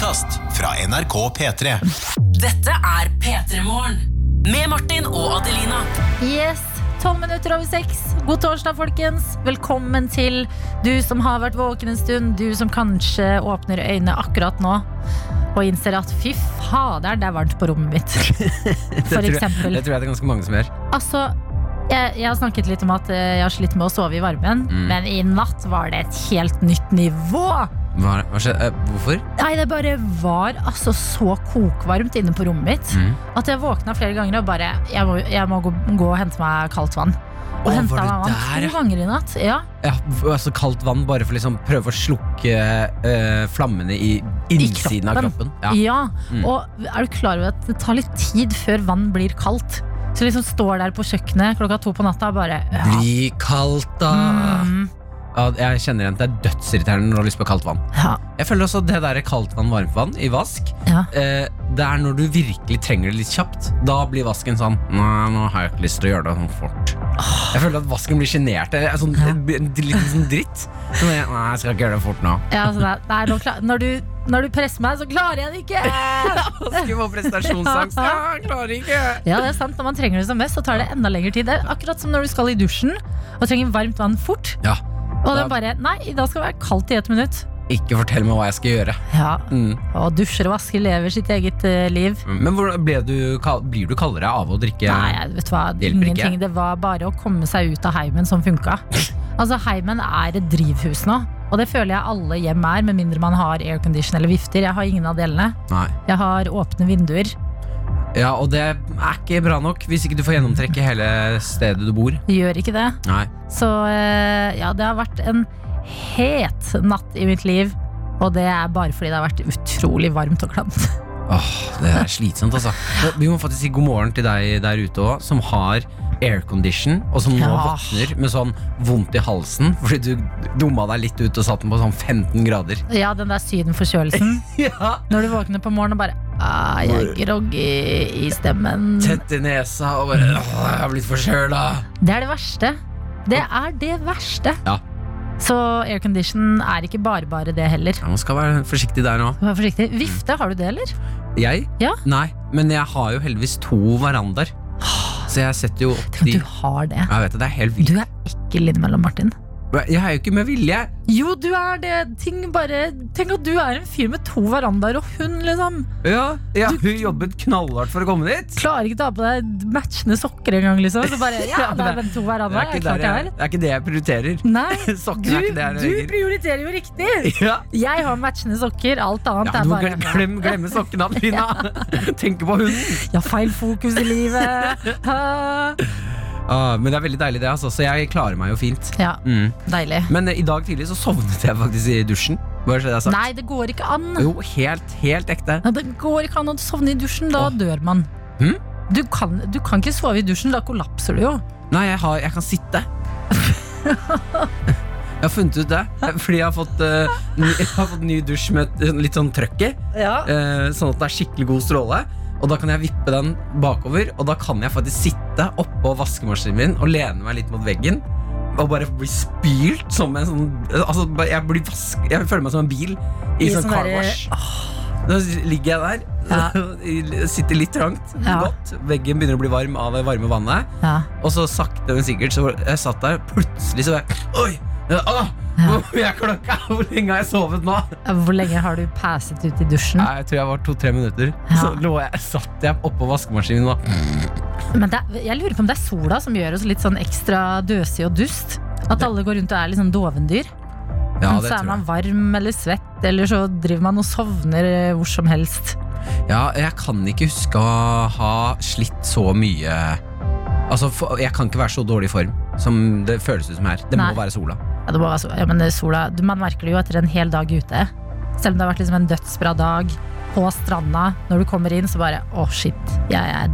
podkast fra NRK P3. Dette er P3 Morgen. Med Martin og Adelina. Yes, 12 minutter over 6. God torsdag, folkens. Velkommen til du som har vært våken en stund. Du som kanskje åpner øynene akkurat nå og innser at fy fader, det er varmt på rommet mitt. For tror jeg- eksempel. Det tror jeg det er ganske mange som gjør. Altså, jeg, jeg har snakket litt om at eh, jeg har slitt med å sove i varmen, Mm. men i natt var det et helt nytt nivå. Hva, hva skjedde? Eh, hvorfor? Nei, det bare var altså så kokvarmt inne på rommet mitt Mm. at jeg våkna flere ganger og bare Jeg må, jeg må gå, gå og hente meg kaldt vann. Og Å, henta meg vann der, to ganger i natt. Ja, Ja, altså Kaldt vann bare for liksom prøve å slukke uh, flammene i innsiden av kroppen. Ja. ja. Mm. Og er du klar over at det tar litt tid før vann blir kaldt? Så liksom står der på kjøkkenet klokka to på natta og bare ja. Bli kaldt, da! Mm, jeg kjenner igjen at det er dødsirriterende når du har lyst på kaldt vann. ja, Jeg føler også det der kaldt vann, varmt vann i vask ja. eh, Det er når du virkelig trenger det litt kjapt. Da blir vasken sånn Nei, nå har jeg ikke lyst til å gjøre det sånn fort. Jeg føler at vasken blir sjenert. Er Sånn, Ja. Litt sånn dritt. Jeg, Nei, jeg skal ikke gjøre det fort nå. ja altså er nå klar, når, du, når du presser meg, så klarer jeg det ikke! Vasken får prestasjonsangst. Ja, klarer ikke. Ja, det er sant. Når man trenger det som mest, så tar det enda lengre tid. Det er akkurat som når du skal i dusjen og trenger varmt vann fort. Ja. Og den bare Nei, da skal det være kaldt i ett minutt. Ikke fortell meg hva jeg skal gjøre. Ja, Mm. Og dusjer og vasker lever sitt eget eh, liv. Men hvordan ble du, blir du kaldere av å drikke? Nei, vet du hva, Det ingenting. ikke. Det var bare å komme seg ut av heimen som funka. Altså, heimen er et drivhus nå. Og det føler jeg alle hjem er, med mindre man har aircondition eller vifter. Jeg har ingen av delene. Nei. Jeg har åpne vinduer. Ja, og det er ikke bra nok hvis ikke du får gjennomtrekke hele stedet du bor. Gjør ikke det. Nei. Så eh, ja, det har vært en het natt i mitt liv. Og det er bare fordi det har vært utrolig varmt og klamt. Åh, det er slitsomt, altså. Vi må faktisk si god morgen til deg der ute òg, som har aircondition, og som nå Ja. våkner med sånn vondt i halsen fordi du dumma deg litt ut og satt den på sånn 15 grader. Ja, den der sydenforkjølelsen. Ja. Når du våkner på morgenen og bare ah, Jeg er groggy i stemmen. Tett i nesa og bare Åh, jeg har blitt forkjøla. Det er det verste. Det er det verste. Ja. Så aircondition er ikke bare bare det heller. Ja, man skal være forsiktig der nå. Forsiktig. Vifte, har du det, eller? Jeg? Ja. Nei, men jeg har jo heldigvis to verandaer. Så jeg setter jo opp Tenk at du har det. Jeg vet det, det er helt vilt. Du er ekkel innimellom, Martin. Jeg er jo ikke med vilje. Jo, du er det. Ting bare Tenk at du er en fyr med to verandaer og hund, liksom. Ja, ja, Hun jobbet knallhardt for å komme dit. Klarer ikke å ta på deg matchende sokker engang, liksom. Så bare Ja, det er to Det verandaer. er Det er der jeg det er ikke det jeg prioriterer. Nei, Sokker du, er ikke det jeg du prioriterer jo riktig. Ja. Jeg har matchende sokker. Alt annet Ja, er bare glem, glem, glemme sokkene, Adelina. Tenke på hunden. Jeg har feil fokus i livet. Ah. Men det er veldig deilig, det. Altså. Så jeg klarer meg jo fint. Ja, Mm. deilig. Men eh, i dag tidlig så sovnet jeg faktisk i dusjen. Bare så det er sagt. Nei, det går ikke an. Jo, helt, helt ekte. Nei, Det går ikke an å sovne i dusjen. Da Åh. dør man. Hm? Du, kan, du kan ikke sove i dusjen, da kollapser du jo. Nei, jeg, har, jeg kan sitte. Jeg har funnet ut det, fordi jeg har fått, eh, ny, jeg har fått ny dusj med et, litt sånn trøkk i. eh, sånn at det er skikkelig god stråle. Og da kan jeg vippe den bakover, og da kan jeg faktisk sitte oppå vaskemaskinen min og lene meg litt mot veggen. Og bare bli spylt som en sånn Altså, jeg, blir vask, jeg føler meg som en bil i, I sånn car wash. Da ligger jeg der, sitter litt trangt, Ja. godt. Veggen begynner å bli varm av det varme vannet. Ja. Og så sakte, men sikkert Så jeg satt der, plutselig så var jeg Oi! Ah, Ja. Hvor er klokka? Hvor lenge har jeg sovet nå? Hvor lenge har du passet ut i dusjen? Nei, jeg tror jeg var to-tre minutter. Så lå jeg, satt jeg oppå vaskemaskinen Men det, jeg lurer på om det er sola som gjør oss litt sånn ekstra døsige og dust. At alle går rundt og er litt sånn dovendyr. Ja, det så er man varm eller svett, eller så driver man og sovner eh, hvor som helst. Ja, jeg kan ikke huske å ha slitt så mye Altså, Jeg kan ikke være så dårlig i form som det føles ut som her. Det Nei. må være sola. Ja, det må altså, ja, men er sola, man merker det jo etter en hel dag ute. Selv om det har vært liksom en dødsbra dag på stranda. Når du kommer inn, så bare å, shit. Jeg er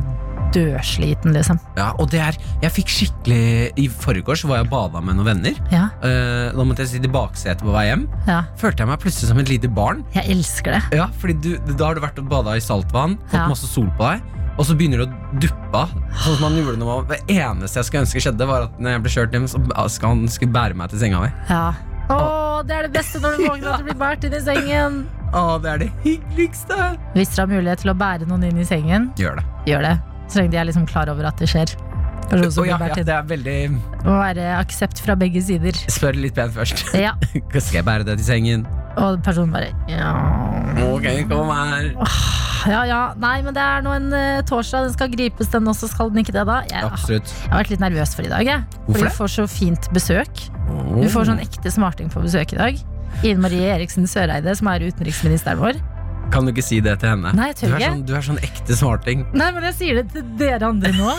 dødsliten, liksom. Ja, og det er Jeg fikk skikkelig I forgårs var jeg og bada med noen venner. Ja, Uh, da måtte jeg sitte i baksetet på vei hjem. ja. Følte jeg meg plutselig som et lite barn. Jeg elsker det. Ja, fordi du, Da har du vært og bada i saltvann, fått Ja. masse sol på deg, og så begynner det å duppe av. Sånn som man gjorde når man, Det eneste jeg skulle ønske skjedde, var at når jeg ble kjørt hjem, så skal han skulle bære meg til senga mi. Ja. Å, det er det beste når du våkner at du blir båret inn i sengen. Å, det er det hyggeligste. Hvis dere har mulighet til å bære noen inn i sengen, Gjør det. gjør det. Så lenge de er liksom klar over at det skjer. Person oh, ja, ja, det er veldig må være aksept fra begge sider. Spør litt pent først. Ja, Skal jeg bære det til sengen? Og personen bare ja. Ok, kom her. ja, ja. Nei, men det er nå en eh, torsdag. Den skal gripes, den også. Skal den ikke det, da? Jeg, Absolutt. jeg har vært litt nervøs for i dag. Jeg. Hvorfor Fordi det? vi får så fint besøk. Vi får sånn ekte smarting på besøk i dag. Ine Marie Eriksen Søreide, som er utenriksministeren vår. Kan du ikke si det til henne? Nei, jeg tør du, er ikke. sånn, du er sånn ekte smarting. Nei, men jeg sier det til dere andre nå.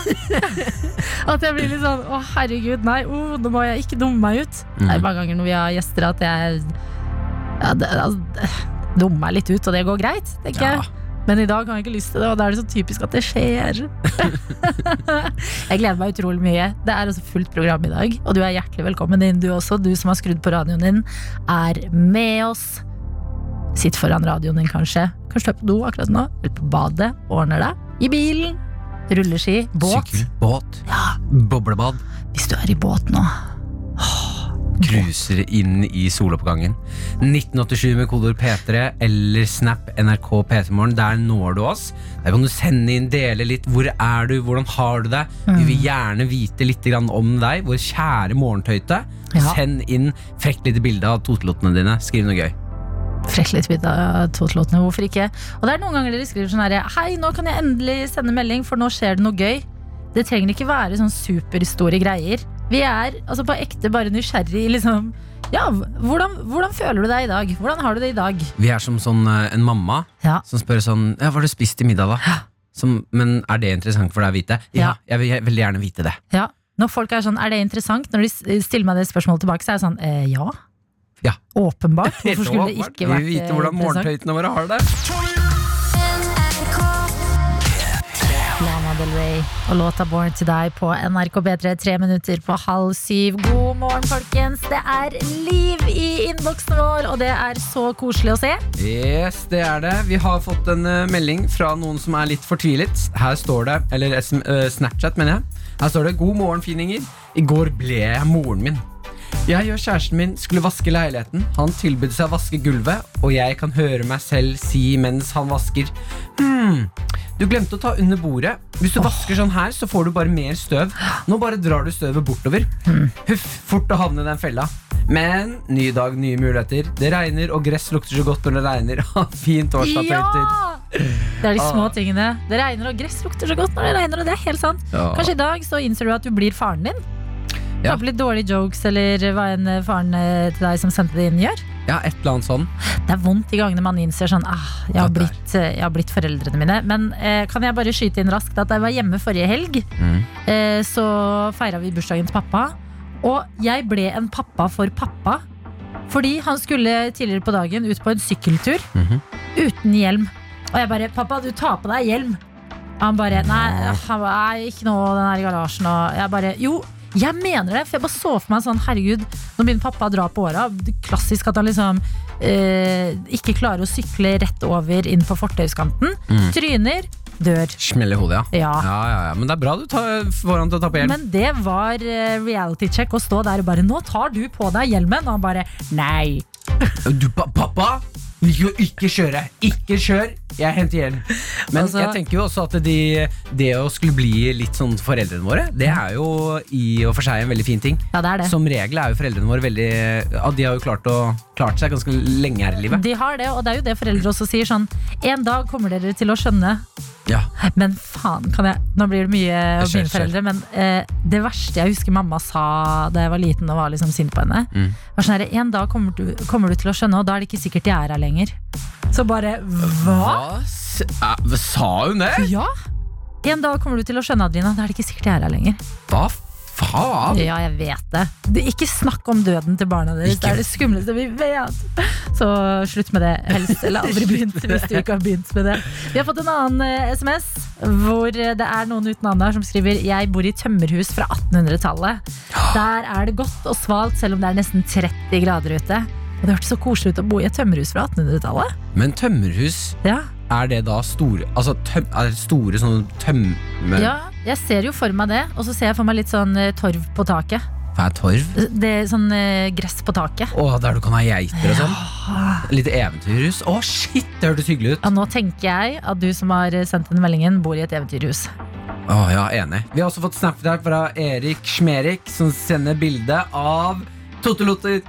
At jeg blir litt sånn Å, herregud, nei, oh, nå må jeg ikke dumme meg ut. Det er mange ganger når vi har gjester at jeg ja, det, altså, dumme meg litt ut, og det går greit, tenker Ja. jeg. Men i dag har jeg ikke lyst til det, og da er det så typisk at det skjer. jeg gleder meg utrolig mye. Det er altså fullt program i dag, og du er hjertelig velkommen inn, du også. Du som har skrudd på radioen din, er med oss. Sitt foran radioen din, kanskje. Kanskje du er på do akkurat nå, eller på badet, ordner deg. I bilen. Rulleski, båt. Sykkel, båt, Ja, boblebad. hvis du er i båt nå. Cruiser inn i soloppgangen. 1987 med kodeord P3 eller Snap NRK P3morgen. Der når du oss. Der kan du sende inn, dele litt. Hvor er du? Hvordan har du det? Vi vil gjerne vite litt om deg, vår kjære morgentøyte. Ja. Send inn frekt lite bilde av totelottene dine. Skriv noe gøy. Frekk litt ut av totelottene, hvorfor ikke? Og det er noen ganger dere skriver sånn herre Hei, nå kan jeg endelig sende melding, for nå skjer det noe gøy. Det trenger ikke være sånn superstore greier. Vi er altså på ekte bare nysgjerrig liksom Ja, hvordan, hvordan føler du deg i dag? Hvordan har du det i dag? Vi er som sånn eh, en mamma Ja. som spør sånn Ja, hva har du spist til middag, da? Som, men er det interessant for deg å vite? Ja, jeg vil vil gjerne vite det. ja. Når folk er sånn, er det interessant? Når de stiller meg det spørsmålet tilbake, så er jeg sånn, eh, ja. Ja. Åpenbart. Hvorfor skulle det ikke vært vært Vi vil vite eh, hvordan morgentøytene våre har det. Lana og låta Born to Die på NRK B3, tre minutter på halv syv. God morgen, folkens. Det er liv i innboksen vår, og det er så koselig å se. Yes, det er det. Vi har fått en eh, melding fra noen som er litt fortvilet. Her står det, eller eh, Snapchat, mener jeg. Her står det 'God morgen, fininger'. I går ble jeg moren min. Jeg og kjæresten min skulle vaske leiligheten. Han tilbød seg å vaske gulvet, og jeg kan høre meg selv si mens han vasker Hm, du glemte å ta under bordet. Hvis du vasker sånn her, så får du bare mer støv. Nå bare drar du støvet bortover. Huff, fort å havne i den fella. Men ny dag, nye muligheter. Det regner, og gress lukter så godt når det regner. Fint fin torsdag, Ja! Det er de små Ah. tingene. Det regner, og gress lukter så godt når det regner, og det er helt sant. Ja. Kanskje i dag så innser du at du blir faren din. Ja. På litt dårlige jokes, eller hva enn eh, faren eh, til deg som sendte det inn, gjør. Ja, et eller annet sånn. Det er vondt de gangene man innser sånn ah, jeg, har blitt, eh, jeg har blitt foreldrene mine. Men eh, kan jeg bare skyte inn raskt at da jeg var hjemme forrige helg, Mm. eh, så feira vi bursdagen til pappa. Og jeg ble en pappa for pappa. Fordi han skulle tidligere på dagen ut på en sykkeltur Mhm. uten hjelm. Og jeg bare 'Pappa, du tar på deg hjelm'. Han bare 'Nei, han bare, ikke nå, den her i garasjen'. Og jeg bare 'Jo, jeg mener det'. For jeg bare så for meg sånn Herregud, nå begynner pappa å dra på åra. Klassisk at han liksom eh, ikke klarer å sykle rett over inn på fortauskanten. Mm. Tryner, dør. Smell i hodet, ja. Ja. Ja, ja. Men det er bra du tar, får han til å ta på hjelm. Men det var eh, reality check å stå der og bare 'Nå tar du på deg hjelmen'. Og han bare 'Nei'. Du, pappa! Ikke kjøre! Ikke kjør! Jeg henter hjelm. Men Altså- jeg tenker jo også at de, det å skulle bli litt sånn foreldrene våre, det er jo i og for seg en veldig fin ting. Ja, det er det. Som regel er jo foreldrene våre veldig ja, De har jo klart, å, klart seg ganske lenge her i livet. De har det, og det er jo det foreldre også sier sånn En dag kommer dere til å skjønne Ja. Men faen, kan jeg Nå blir det mye om mine foreldre Men eh, det verste jeg husker mamma sa Da jeg var liten og var liksom sint på henne Mm. Var sånn herre en dag kommer du, kommer du til å skjønne Og da er det ikke sikkert de er her lenger Så bare, hva? s- eh, Sa hun det? Ja En dag kommer du til å skjønne, Adrina, Da er det ikke sikkert de er her lenger Hva faen? Ja, jeg vet det, det Ikke snakk om døden til barna deres. Ikke. Det er det skumleste vi vet. Så slutt med det. Helst Eller aldri begynt hvis du ikke har begynt med det. Vi har fått en annen eh, sms Hvor eh, det er noen uten navn som skriver Jeg bor i tømmerhus fra 1800-tallet Der er det godt og svalt Selv om det er nesten 30 grader ute. Og det hørtes så koselig ut å bo i et tømmerhus fra 1800-tallet Men tømmerhus, Ja, er det da store Altså tøm, er det store sånne tømme... ja jeg ser jo for meg det Og så ser jeg for meg litt sånn eh, torv på taket Hva er torv? Det er sånn eh, gress på taket. Å, der du kan ha geiter og sånn. Litt eventyrhus. Å, shit, det hørtes hyggelig ut. Ja, nå tenker jeg at du som har sendt den meldingen, bor i et eventyrhus. Å, ja, enig. Vi har også fått snap der fra Erik Schmerik, som sender bilde av Tottelotter.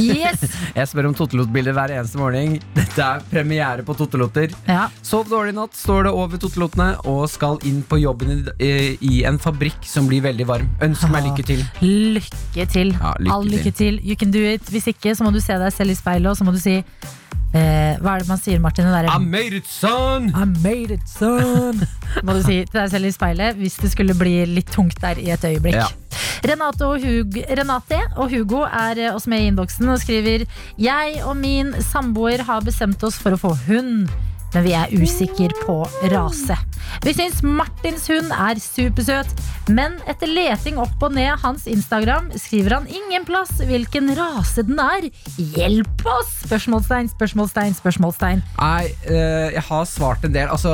Yes! Jeg spør om Tottelot-bilder hver eneste morgen. Dette er premiere på Tottelotter. Ja. Sov dårlig i natt, står det over Tottelottene, og skal inn på jobben i, i- en fabrikk som blir veldig varm. Ønsk meg lykke til. Lykke til. Ja, lykke All lykke til. You can do it. Hvis ikke, så må du se deg selv i speilet, og så må du si eh, Hva er det man sier, Martin? Der, I made it, son! I made it, son! Må du si til deg selv i speilet hvis det skulle bli litt tungt der i et øyeblikk. Ja. Renate og, Hugo, Renate og Hugo er oss også med i innboksen og skriver Jeg og min samboer har bestemt oss for å få hund. Men vi er usikre på rase. Vi syns Martins hund er supersøt, men etter leting opp og ned hans Instagram skriver han ingen plass hvilken rase den er. Hjelp oss! Spørsmålstegn, spørsmålstegn, spørsmålstegn. Nei, eh, jeg har svart en del. Altså,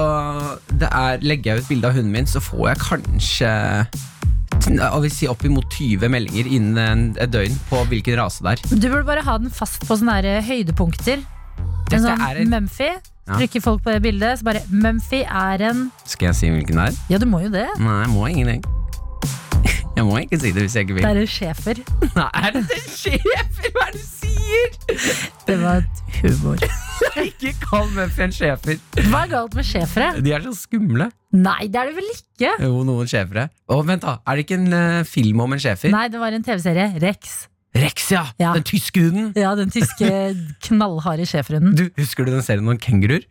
det er, legger jeg ut bilde av hunden min, så får jeg kanskje jeg vil si oppimot 20 meldinger innen en- et døgn på hvilken rase det er. Du burde bare ha den fast på sånne høydepunkter. En sånn en- Mumphy. Ja. Trykker folk på det bildet, så bare Mumphy er en Skal jeg si hvilken det er? Ja, du må jo det. Nei, jeg må ingenting. Jeg må ikke si det hvis jeg ikke vil. Det er en schæfer. Nei, er det en schæfer? Hva er det du sier? Det var et humor. Ikke kall Mumphy en schæfer. Hva er galt med schæfere? De er så skumle. Nei, det er det vel ikke? Jo, noen schæfere. Å, vent, da. Er det ikke en uh, film om en schæfer? Nei, det var en TV-serie. Rex. Rex, ja. Ja. Den tyske hunden. Ja, den tyske knallharde schæferhunden. Du, Husker du den serien om kenguruer?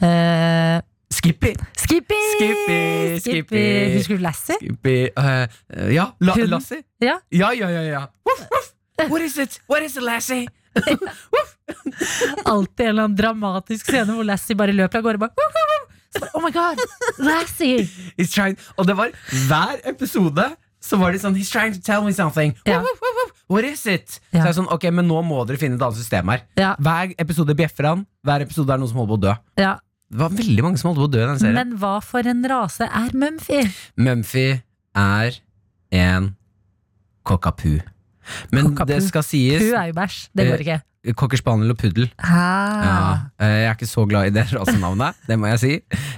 Eh, Skippy. Skippy! Skippy, Skippy. Husker du Lassie? Skippy eh, Ja, la, Hunden? Lassie. Ja. Ja, ja, ja. ja. Woof, woof. What is it? What is it, Lassie? Alltid en eller annen dramatisk scene hvor Lassie bare løper av gårde. Bare, woof, woo, woo!» så bare, oh my god, Lassie! Og det var hver episode så var de sånn He's trying to tell me something. Ja. What is it? Ja. Så jeg er sånn, ok, men nå må dere finne et annet system her. Ja, Hver episode bjeffer han. Hver episode er noen som holder på å dø. ja. Det var veldig mange som holdt på å dø i den serien. Men hva for en rase er Mumphy? Mumphy er en kokapu Men Kokapu. det skal sies Hun er jo bæsj. Det går ikke. Cocker spaniel og puddel. Ja, Ah. eh, jeg er ikke så glad i det rasenavnet, det må jeg si.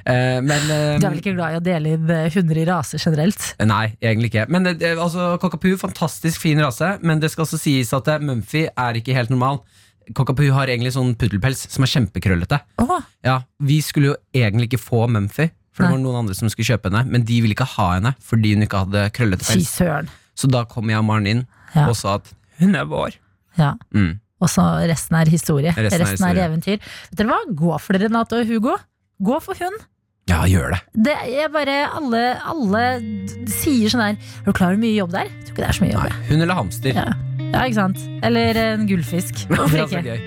Eh, Men eh, Du er vel ikke glad i å dele inn hunder i raser generelt? Nei, egentlig ikke. Men altså, Cockapoo, fantastisk fin rase, men det skal også sies at Mumphy er ikke helt normal. Cockapoo har egentlig sånn puddelpels som er kjempekrøllete. Oh. Ja, Vi skulle jo egentlig ikke få Mumphy, for det var noen andre som skulle kjøpe henne, men de ville ikke ha henne fordi hun ikke hadde krøllete pels. Så da kom jeg og Maren inn Ja. og sa at hun er vår. Ja. Mm. Og så resten er historie. Resten Resten, er er, eventyr. Vet dere hva? Gå for det, Renate og Hugo. Gå for hun. Ja, gjør det. Det er bare Alle, alle sier sånn her Er du klar over hvor mye jobb det er? Jeg tror ikke det er så mye jobb. Nei, Hun eller hamster. Ja. Ja, ikke sant? Eller en gullfisk. Hvorfor ikke?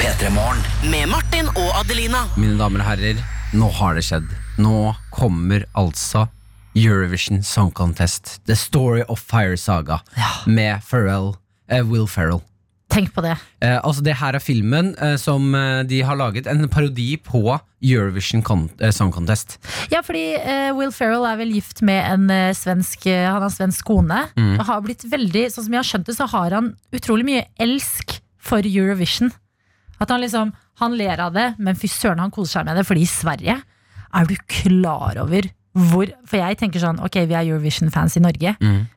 Petremorne Med Martin og Adelina. Mine damer og herrer, nå har det skjedd. Nå kommer altså Eurovision Song Contest. The Story of Fire Saga Ja. med Pharrell, eh, Will Ferrell. Tenk på det. Eh, altså Det her er filmen eh, som eh, de har laget. En parodi på Eurovision eh, Song Contest. Ja, fordi eh, Will Ferrell er vel gift med en svensk Han har svensk kone. Mm. Og har blitt veldig Sånn som jeg har skjønt det, så har han utrolig mye elsk for Eurovision. At han liksom Han ler av det, men fy søren, han koser seg med det. Fordi i Sverige er du klar over hvor For jeg tenker sånn, ok, vi er Eurovision-fans i Norge,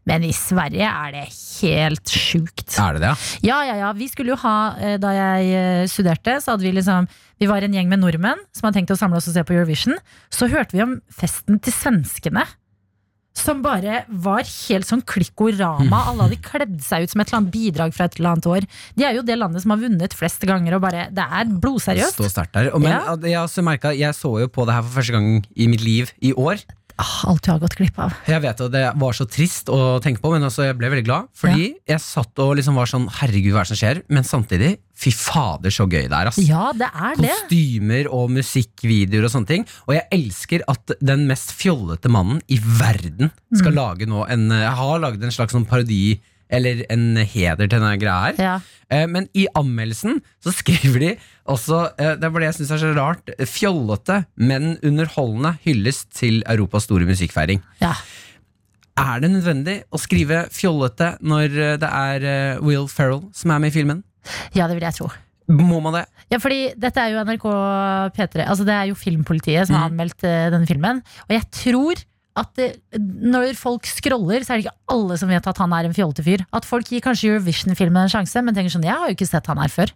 men i Sverige er det helt sjukt. Er det det? ja? Ja, ja, ja. Vi skulle jo ha, eh, da jeg eh, studerte, så hadde vi liksom Vi var en gjeng med nordmenn som hadde tenkt å samle oss og se på Eurovision. Så hørte vi om festen til svenskene. Som bare var helt sånn klikkorama. Alle hadde kledd seg ut som et eller annet bidrag fra et eller annet år. De er jo det landet som har vunnet flest ganger, og bare Det er blodseriøst. Stå sterkt der. Og, men Ja. jeg, merket, jeg så jo på det her for første gang i mitt liv i år. Ah, alt du har gått glipp av. Jeg vet at Det var så trist å tenke på, men altså, jeg ble veldig glad. Fordi jeg satt og liksom var sånn Herregud, hva er det som skjer? Men samtidig, fy fader, så gøy det er. ass Ja, det er det. Kostymer og musikkvideoer og sånne ting. Og jeg elsker at den mest fjollete mannen i verden skal Mm. lage nå en Jeg har laget en slags sånn parodi eller en heder til denne greia her. Ja. Eh, Men i anmeldelsen så skriver de også eh, Det var det jeg syns er så rart. Fjollete, men underholdende hyllest til Europas store musikkfeiring. ja. Er det nødvendig å skrive fjollete når eh, det er Will Ferrell som er med i filmen? Ja, det vil jeg tro. Må man det? Ja, fordi dette er jo NRK P3 Altså det er jo Filmpolitiet som har Mm. anmeldt denne filmen Og jeg tror at det, når folk scroller Så er det ikke alle som vet at han er en fjollete fyr At folk gir kanskje Eurovision-filmen en sjanse Men tenker sånn, jeg har jo ikke sett han her før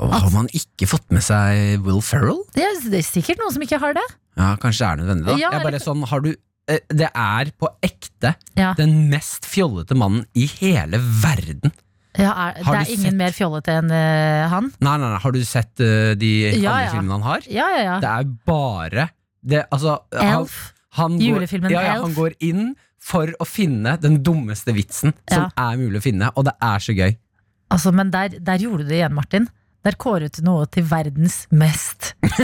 Og har man ikke fått med seg Will Ferrell? Det er, det er sikkert noen som ikke har det Ja, kanskje det er nødvendig, da. Ja, er eller- sånn, har du eh, Det er på ekte Ja, den mest fjollete mannen i hele verden. ja er, Har Det du er ingen sett- mer fjollete enn uh, han Nei, nei, nei, Har du sett uh, de Ja, andre ja. filmene han har? Ja, ja, ja Det er bare det, altså, Elf han går, Julefilmen ja, ja. Han går inn for å finne den dummeste vitsen som er mulig å finne, og det er så gøy. Altså, men der, der gjorde du det igjen, Martin. Der kåret du noe til verdens mest.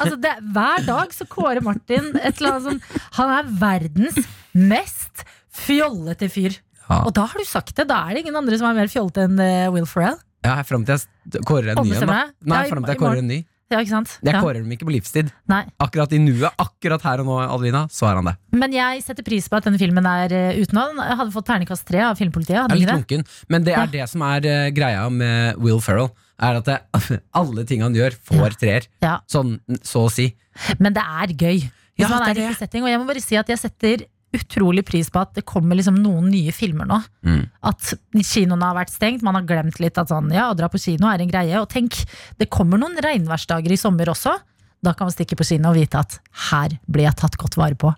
Altså, det, hver dag så kårer Martin et eller annet sånn Han er verdens mest fjollete fyr. Ja. Og da har du sagt det. Da er det ingen andre som er mer fjollete enn eh, Will Ferrell. Ja, Fram til jeg kårer en ny en. Da. Nei, frem fram til jeg kårer en ny. Ja, ikke sant? Jeg kårer dem ikke på livstid. Nei. Akkurat i nuet, akkurat her og nå, Adelina, så er han det. Men jeg setter pris på at denne filmen er uh, uten. Jeg hadde fått terningkast tre av Filmpolitiet. Jeg er litt lunken, men det er det som er eh, greia med Will Ferrell. Er at det, alle ting han gjør, får treer. Ja. Sånn så å si. Men det er gøy. Hvis man det er er i setting. Og jeg må bare si at jeg setter utrolig pris på at det kommer liksom noen nye filmer nå. Mm. At kinoene har vært stengt, man har glemt litt at sånn, ja, å dra på kino er en greie. Og tenk, det kommer noen regnværsdager i sommer også. Da kan man stikke på kino og vite at her blir jeg tatt godt vare på.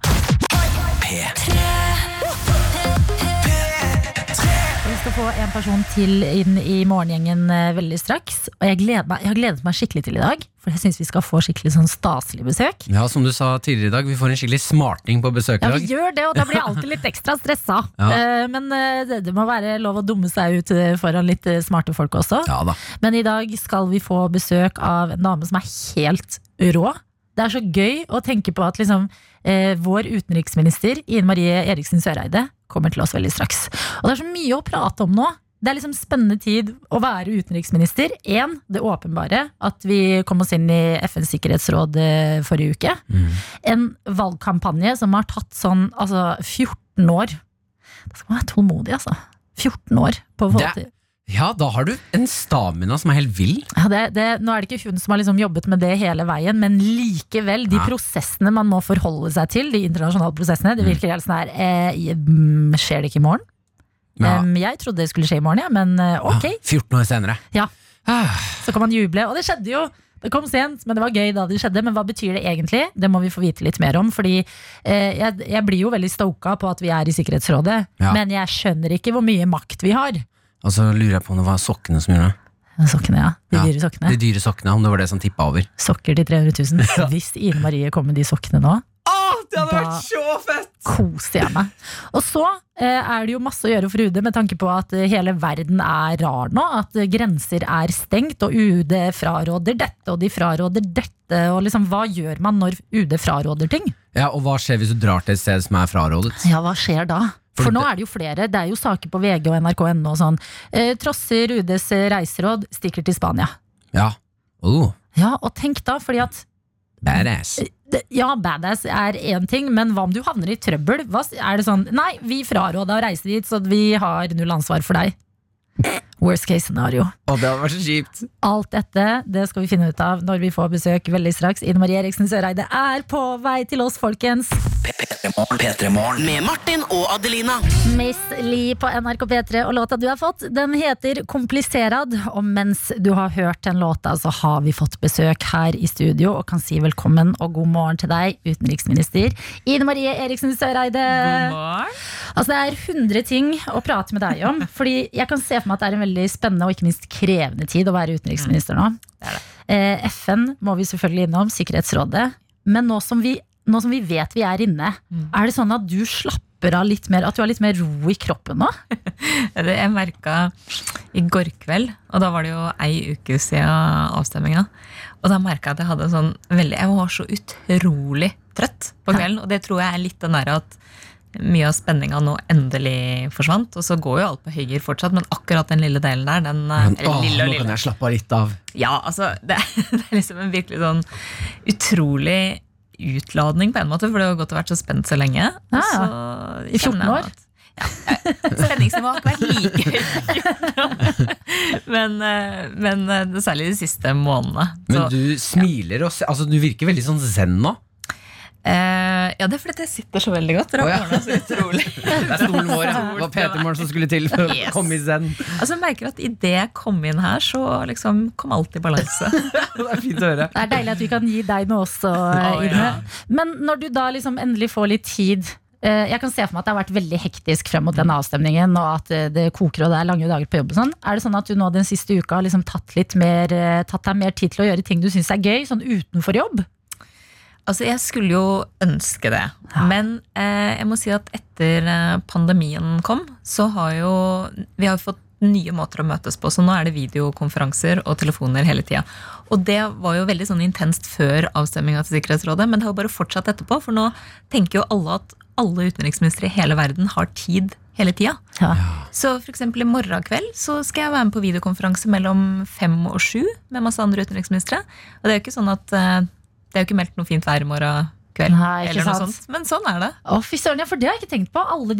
P3 få en person til inn i morgengjengen eh, veldig straks. Og jeg, gleder meg, jeg har gledet meg skikkelig til i dag, for jeg syns vi skal få skikkelig sånn staselig besøk. Ja, som du sa tidligere i dag, vi får en skikkelig smarting på besøk i dag. Ja, vi gjør det, og da blir jeg alltid litt ekstra stressa. Ja. Eh, Men eh, det, det må være lov å dumme seg ut foran litt smarte folk også. Ja da. Men i dag skal vi få besøk av en dame som er helt rå. Det er så gøy å tenke på at liksom, eh, vår utenriksminister Ine Marie Eriksen Søreide kommer til oss veldig straks. Og det er så mye å prate om nå. Det er liksom spennende tid å være utenriksminister. Én, det åpenbare, at vi kom oss inn i FNs sikkerhetsråd eh, forrige uke. Mm. En valgkampanje som har tatt sånn altså 14 år. Da skal man være tålmodig, altså. 14 år på å få til. Ja, da har du en stamina som er helt vill. Ja, det, det, nå er det ikke hun som har liksom jobbet med det hele veien, men likevel, de Ja. prosessene man må forholde seg til, de internasjonale prosessene, det Mm. virker helt sånn her eh, mm, Skjer det ikke i morgen? Ja. Um, jeg trodde det skulle skje i morgen, ja, men eh, ok. 14 år senere. Ja. Ah, Så kan man juble. Og det skjedde jo! Det kom sent, men det var gøy da det skjedde. Men hva betyr det egentlig? Det må vi få vite litt mer om. Fordi eh, jeg, jeg blir jo veldig stoka på at vi er i Sikkerhetsrådet. Ja. Men jeg skjønner ikke hvor mye makt vi har. Og så lurer jeg på om det var sokkene som gjorde det. Sokkene, ja. De Ja. dyre sokkene. De dyre sokkene, om det var det som tippa over. Sokker til 300 000. Hvis Ine Marie kom med de sokkene nå, Åh, det hadde vært så fett! koser jeg meg. Og så eh, er det jo masse å gjøre for UD med tanke på at eh, hele verden er rar nå. At eh, grenser er stengt, og UD fraråder dette, og de fraråder dette. Og liksom, hva gjør man når UD fraråder ting? Ja, Og hva skjer hvis du drar til et sted som er frarådet? Ja, hva skjer da? For nå er det jo flere. Det er jo saker på VG og NRK.no og sånn. Eh, trosser UDs reiseråd, stikker til Spania. Ja. Oh, Ja, og tenk da, fordi at badass. Ja, badass er én ting, men hva om du havner i trøbbel? Hva, er det sånn Nei, vi fraråda å reise dit, så vi har null ansvar for deg. Worst case scenario. Å, det hadde vært så kjipt. Alt dette det skal vi finne ut av når vi får besøk veldig straks. Ine Marie Eriksen Søreide er på vei til oss, folkens. Med Martin og Adelina. Miss Li på NRK P3 og låta du har fått, den heter Kompliserad. Og mens du har hørt den låta, så har vi fått besøk her i studio og kan si velkommen og god morgen til deg, utenriksminister Ine Marie Eriksen Søreide. God morgen. Altså Det er 100 ting å prate med deg om. Fordi jeg kan se for meg at det er en veldig spennende og ikke minst krevende tid å være utenriksminister nå. det er det. Eh, FN må vi selvfølgelig innom, Sikkerhetsrådet. Men nå som vi, nå som vi vet vi er inne, Mm. er det sånn at du slapper av litt mer? At du har litt mer ro i kroppen nå? Det jeg merka i går kveld, og da var det jo ei uke siden avstemminga. Og da merka jeg at jeg hadde sånn veldig Jeg var så utrolig trøtt på kvelden. Og det tror jeg er litt den derre at mye av spenninga nå endelig forsvant. Og så går jo alt på høygir fortsatt, men akkurat den lille delen der, den eh, Men, eller åh, lille og nå lille. kan jeg slappe av litt av. Ja, altså, det, det er liksom en virkelig sånn utrolig utladning på en måte, for det har gått og vært så spent så lenge. Ja, så I 14 år? at- Ja, eh, Spenningsnivået har ikke vært like høyt. men, eh, men særlig de siste månedene. Men du smiler og altså, Du virker veldig sånn zen nå. Eh, ja, det er fordi jeg sitter så veldig godt. Dere Å, ja. så utrolig. Det er stolen vår. Ja. Det var Peter Morgen som skulle til for å komme i zen. Altså, jeg merker at idet jeg kom inn her, så liksom kom alt i balanse. Det er fint å høre. Det er deilig at vi kan gi deg noe også, oh, Ine. ja. Men når du da liksom endelig får litt tid eh, Jeg kan se for meg at det har vært veldig hektisk frem mot den avstemningen, og at eh, det koker og det er lange dager på jobb og sånn. Er det sånn at du nå den siste uka har liksom tatt, litt mer, eh, tatt deg mer tid til å gjøre ting du syns er gøy, sånn utenfor jobb? Altså, Jeg skulle jo ønske det. Men eh, jeg må si at etter eh, pandemien kom, så har jo vi har fått nye måter å møtes på. Så nå er det videokonferanser og telefoner hele tida. Og det var jo veldig sånn intenst før avstemminga til Sikkerhetsrådet, men det har jo bare fortsatt etterpå. For nå tenker jo alle at alle utenriksministre i hele verden har tid hele tida. Ja. Så for eksempel i morgen kveld så skal jeg være med på videokonferanse mellom fem og sju med masse andre utenriksministre. Og det er jo ikke sånn at eh, det er jo ikke meldt noe fint vær i morgen kveld. Nei, eller noe sant. sånt. Men sånn er det. Å, fy søren, ja, for det har jeg ikke tenkt på. Alle,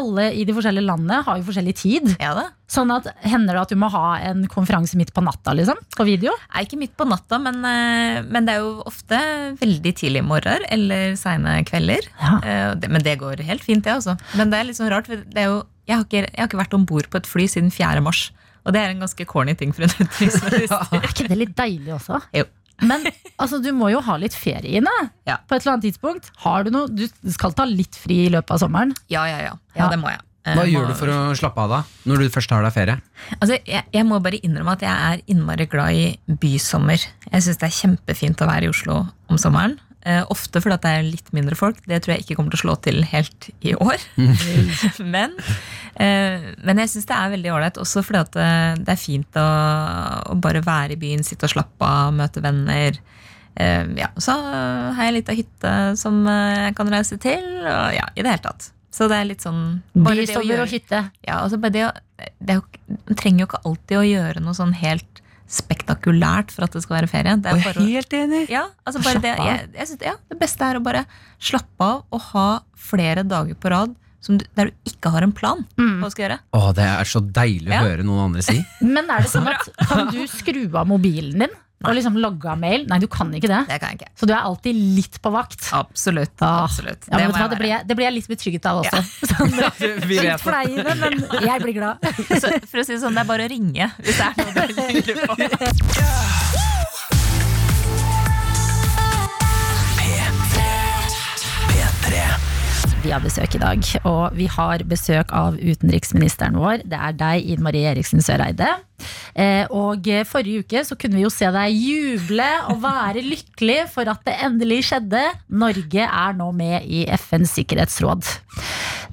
alle i de forskjellige landene har jo forskjellig tid. Ja, det. Sånn at Hender det at du må ha en konferanse midt på natta liksom, på video? Nei, ikke midt på natta, men, eh, men det er jo ofte veldig tidlig morgener eller seine kvelder. Ja. Eh, Men det går helt fint, det, altså. Men det er litt sånn rart. for Det er jo, jeg, har ikke, jeg har ikke vært om bord på et fly siden 4. mars. Og det er en ganske corny ting for en utenriksminister. Er ikke det litt deilig også? Jo. Men altså, du må jo ha litt ferie inne Ja. på et eller annet tidspunkt. Har Du noe, du skal ta litt fri i løpet av sommeren. Ja, ja, ja. Ja. Det må jeg. Eh, Hva gjør du for å slappe av da, når du først har deg ferie? Altså, jeg, jeg må bare innrømme at jeg er innmari glad i bysommer. Jeg syns det er kjempefint å være i Oslo om sommeren. Eh, ofte fordi det er litt mindre folk. Det tror jeg ikke kommer til å slå til helt i år. men, eh, men jeg syns det er veldig ålreit, også fordi at eh, det er fint å, å bare være i byen, sitte og slappe av, møte venner. Ja, så har jeg ei lita hytte som jeg kan reise til. Og ja, i det hele tatt. Så det er litt sånn det å Bysommer og hytte. ja, altså bare det, å- det jo, Man trenger jo ikke alltid å gjøre noe sånn helt spektakulært for at det skal være ferie. Det, er bare, å- helt enig! ja, altså bare det, jeg, jeg synes, ja, det beste er å bare slappe av og ha flere dager på rad som du, der du ikke har en plan på Mm. hva du skal gjøre. Åh, det er så deilig å Ja. høre noen andre si. Men er det sånn at kan du skru av mobilen din og liksom logge av mail? Nei, du kan ikke det. Det kan ikke. Så du er alltid litt på vakt. Absolutt. Ah. absolutt. Ja, det, det, blir jeg, det blir jeg litt betrygget av også. Sånn, litt fleiende, men jeg blir glad. Så, for å si det sånn, det er bare å ringe hvis det er noe du lurer på. Vi har besøk i dag, og vi har besøk av utenriksministeren vår. Det er deg, Ine Marie Eriksen Søreide. Eh, og forrige uke så kunne vi jo se deg juble og være lykkelig for at det endelig skjedde. Norge er nå med i FNs sikkerhetsråd.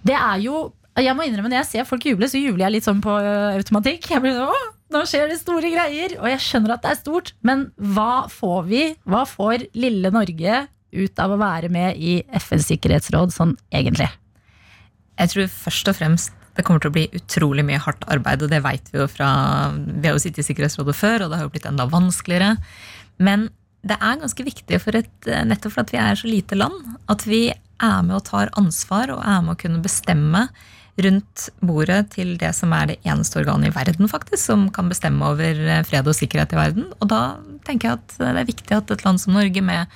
Det er jo jeg må innrømme Når jeg ser folk juble, så jubler jeg litt sånn på automatikk. Jeg blir sånn, nå skjer det store greier! Og jeg skjønner at det er stort, men hva får vi? Hva får lille Norge ut av å være med i FNs sikkerhetsråd sånn egentlig? Jeg tror først og fremst det kommer til å bli utrolig mye hardt arbeid, og det vet vi jo fra Vi har jo sittet i Sikkerhetsrådet før, og det har jo blitt enda vanskeligere. Men det er ganske viktig for et, nettopp for at vi er så lite land, at vi er med og tar ansvar og er med å kunne bestemme rundt bordet til det som er det eneste organet i verden faktisk, som kan bestemme over fred og sikkerhet i verden. Og da tenker jeg at det er viktig at et land som Norge med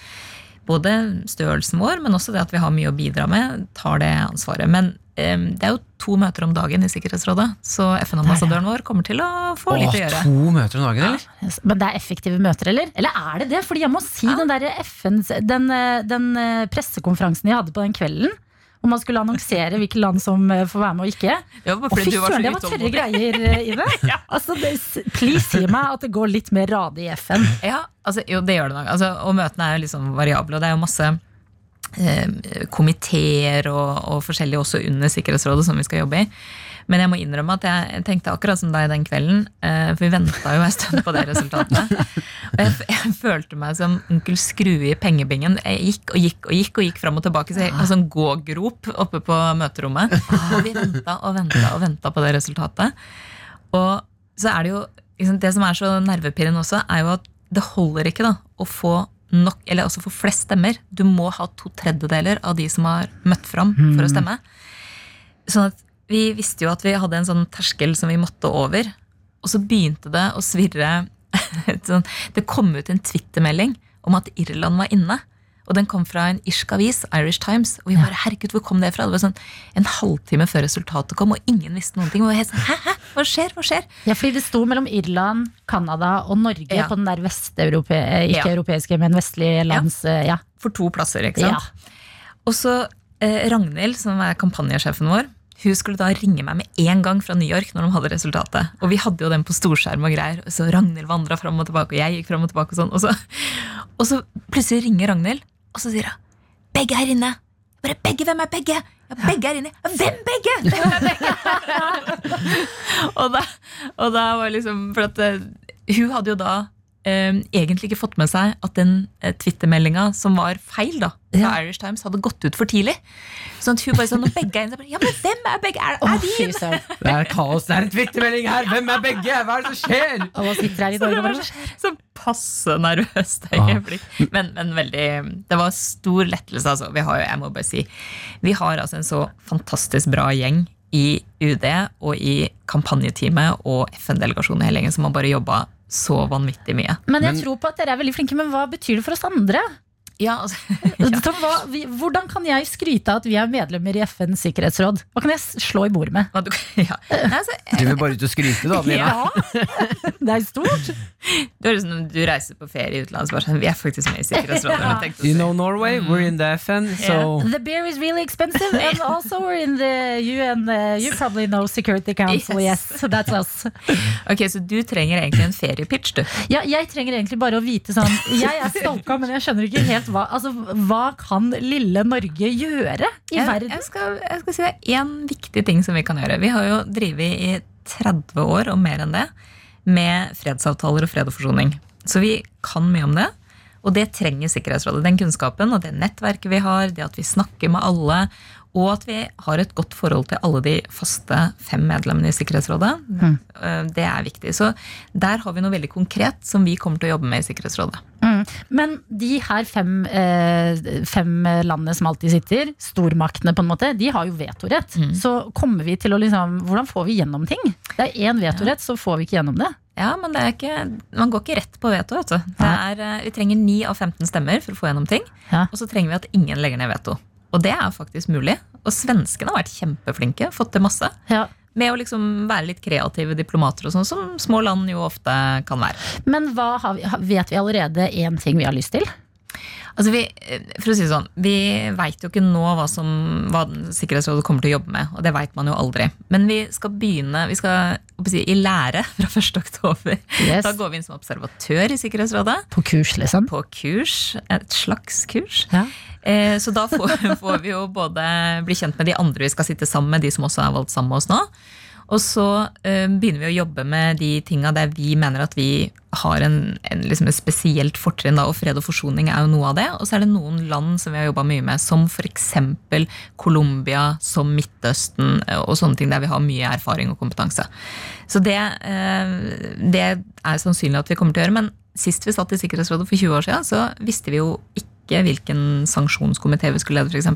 både størrelsen vår, men også det at vi har mye å bidra med, tar det ansvaret. Men eh, det er jo to møter om dagen i Sikkerhetsrådet, så FN-ambassadøren vår kommer til å få litt å gjøre. to møter om dagen, eller? Men det er effektive møter, eller? Eller er det det? Fordi jeg må si den der FNs Den, den pressekonferansen jeg hadde på den kvelden, hvor man skulle annonsere hvilke land som får være med og ikke. Ja, fordi fy søren, det var tørre greier ø, i det. Altså, det, please si meg at det går litt mer radig i FN. Ja, altså, jo, det gjør det nok. Altså, og møtene er jo liksom variable, og det er jo masse eh, komiteer og, og forskjellige også under Sikkerhetsrådet som vi skal jobbe i. Men jeg må innrømme at jeg, tenkte akkurat som deg den kvelden, eh, for vi venta jo en stund på det resultatet. Og jeg, jeg følte meg som onkel Skrue i pengebingen. Jeg gikk og gikk og gikk og gikk fram og tilbake. Så jeg altså sånn gågrop oppe på møterommet. Og vi venta og venta og venta på det resultatet. Og så er det jo liksom, Det som er så nervepirrende også, er jo at det holder ikke da å få nok, eller altså få flest stemmer. Du må ha to tredjedeler av de som har møtt fram for å stemme. Sånn at vi visste jo at vi hadde en sånn terskel som vi måtte over. Og så begynte det å svirre sånn, Det kom ut en twittermelding om at Irland var inne. Og den kom fra en irsk avis, Irish Times. Og vi bare, herregud, hvor kom det fra? Det var sånn En halvtime før resultatet kom, og ingen visste noen ting. Og vi var helt sånn, hæ, hæ, hva skjer? Hva skjer? Ja, fordi det sto mellom Irland, Canada og Norge Ja. på den der vesteurope... eh, Ikke Ja. europeiske, men vestlige lands ja. Ja. For to plasser, ikke sant? Og så eh, Ragnhild, som er kampanjesjefen vår, hun skulle da ringe meg med en gang fra New York når de hadde resultatet. Og vi hadde jo den på storskjerm og greier. Og så Ragnhild vandra fram og tilbake, og jeg gikk fram og tilbake. Og sånn. Og så, og så plutselig ringer Ragnhild, og så sier hun 'Begge er inne'. Bare 'Begge? Hvem er begge?' Ja, begge er inne. Hvem begge? Hvem er begge? og, da, og da var liksom For at eh, hun hadde jo da egentlig ikke fått med seg at den eh, Twitter-meldinga som var feil, da, fra Ja. Irish Times, hadde gått ut for tidlig. Sånn at hun bare sånn, og begge er inne, så bare, Ja, men hvem er begge? Er, er inne? søren. Det er kaos. Det er en Twitter-melding her! Hvem er begge? Hva er det som skjer? Og nå sitter her i Så Norge bare så, så passe nervøst Ah. øyeblikk. Men, men veldig Det var stor lettelse, altså. Vi har jo, jeg må bare si, vi har altså en så fantastisk bra gjeng i UD og i kampanjeteamet og FN-delegasjonen hele gjengen som har bare jobba så vanvittig mye. Men jeg Men- tror på at dere er veldig flinke, men hva betyr det for oss andre? Ja, altså, Så hva, vi, hvordan kan jeg skryte av at vi er medlemmer i FNs sikkerhetsråd? Hva kan jeg slå i bordet med? hva du, ja. Nei, altså, Du vil bare ut og skryte, da, Lina. Ja, det er stort. det er liksom når du reiser på ferie i utlandet, så bare sånn, vi er faktisk med i Sikkerhetsrådet. Ja. You know Norway, we're in the FN, so The beer is really expensive, and also we're in the UN. Uh, you probably know Security Council. Yes, Yes. so that's us. Ok, Så du trenger egentlig en feriepitch, du. Ja, jeg trenger egentlig bare å vite sånn Jeg er stalka, men jeg skjønner ikke helt hva Altså, hva kan lille Norge gjøre i Jeg, verden? jeg, skal, jeg skal si det er én viktig ting som vi kan gjøre. Vi har jo drevet i 30 år og mer enn det med fredsavtaler og fred og forsoning. Så vi kan mye om det. Og det trenger Sikkerhetsrådet. Den kunnskapen og det nettverket vi har, det at vi snakker med alle, og at vi har et godt forhold til alle de faste fem medlemmene i Sikkerhetsrådet. Mm. Det er viktig. Så der har vi noe veldig konkret som vi kommer til å jobbe med i Sikkerhetsrådet. Mm. Men de her fem, eh, fem landene som alltid sitter, stormaktene på en måte, de har jo vetorett. Mm. Så kommer vi til å liksom Hvordan får vi gjennom ting? Det er én vetorett, så får vi ikke gjennom det. Ja, men det er ikke, man går ikke rett på veto. Vet du. Det er, eh, vi trenger 9 av 15 stemmer for å få gjennom ting. Ja. Og så trenger vi at ingen legger ned veto. Og det er faktisk mulig. Og svenskene har vært kjempeflinke. Fått til masse. Ja. Med å liksom være litt kreative diplomater, og sånn, som små land jo ofte kan være. Men hva vi, vet vi allerede én ting vi har lyst til? Altså vi, for å si det sånn, vi veit jo ikke nå hva, som, hva Sikkerhetsrådet kommer til å jobbe med. Og det veit man jo aldri. Men vi skal begynne vi skal, si, i lære fra 1. oktober. Yes. Da går vi inn som observatør i Sikkerhetsrådet. På kurs, liksom? på kurs. Et slags kurs. Ja. Eh, så da får, får vi jo både bli kjent med de andre vi skal sitte sammen med, de som også er valgt sammen med oss nå. Og så eh, begynner vi å jobbe med de tinga der vi mener at vi har en, en, liksom et spesielt fortrinn. Og fred og forsoning er jo noe av det. Og så er det noen land som vi har jobba mye med, som f.eks. Colombia, som Midtøsten eh, og sånne ting der vi har mye erfaring og kompetanse. Så det, eh, det er sannsynlig at vi kommer til å gjøre. Men sist vi satt i Sikkerhetsrådet for 20 år siden, så visste vi jo ikke hvilken sanksjonskomité vi skulle lede, f.eks.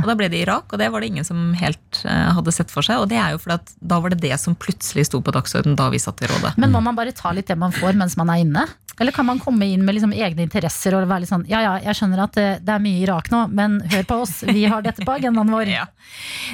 Og da ble det Irak, og det var det ingen som helt eh, hadde sett for seg. Og det er jo fordi at da var det det som plutselig sto på dagsordenen da vi satt i rådet. Men må man bare ta litt det man får mens man er inne? Eller kan man komme inn med liksom egne interesser og være litt sånn Ja ja, jeg skjønner at det, det er mye Irak nå, men hør på oss, vi har dette på agendaen vår. Ja.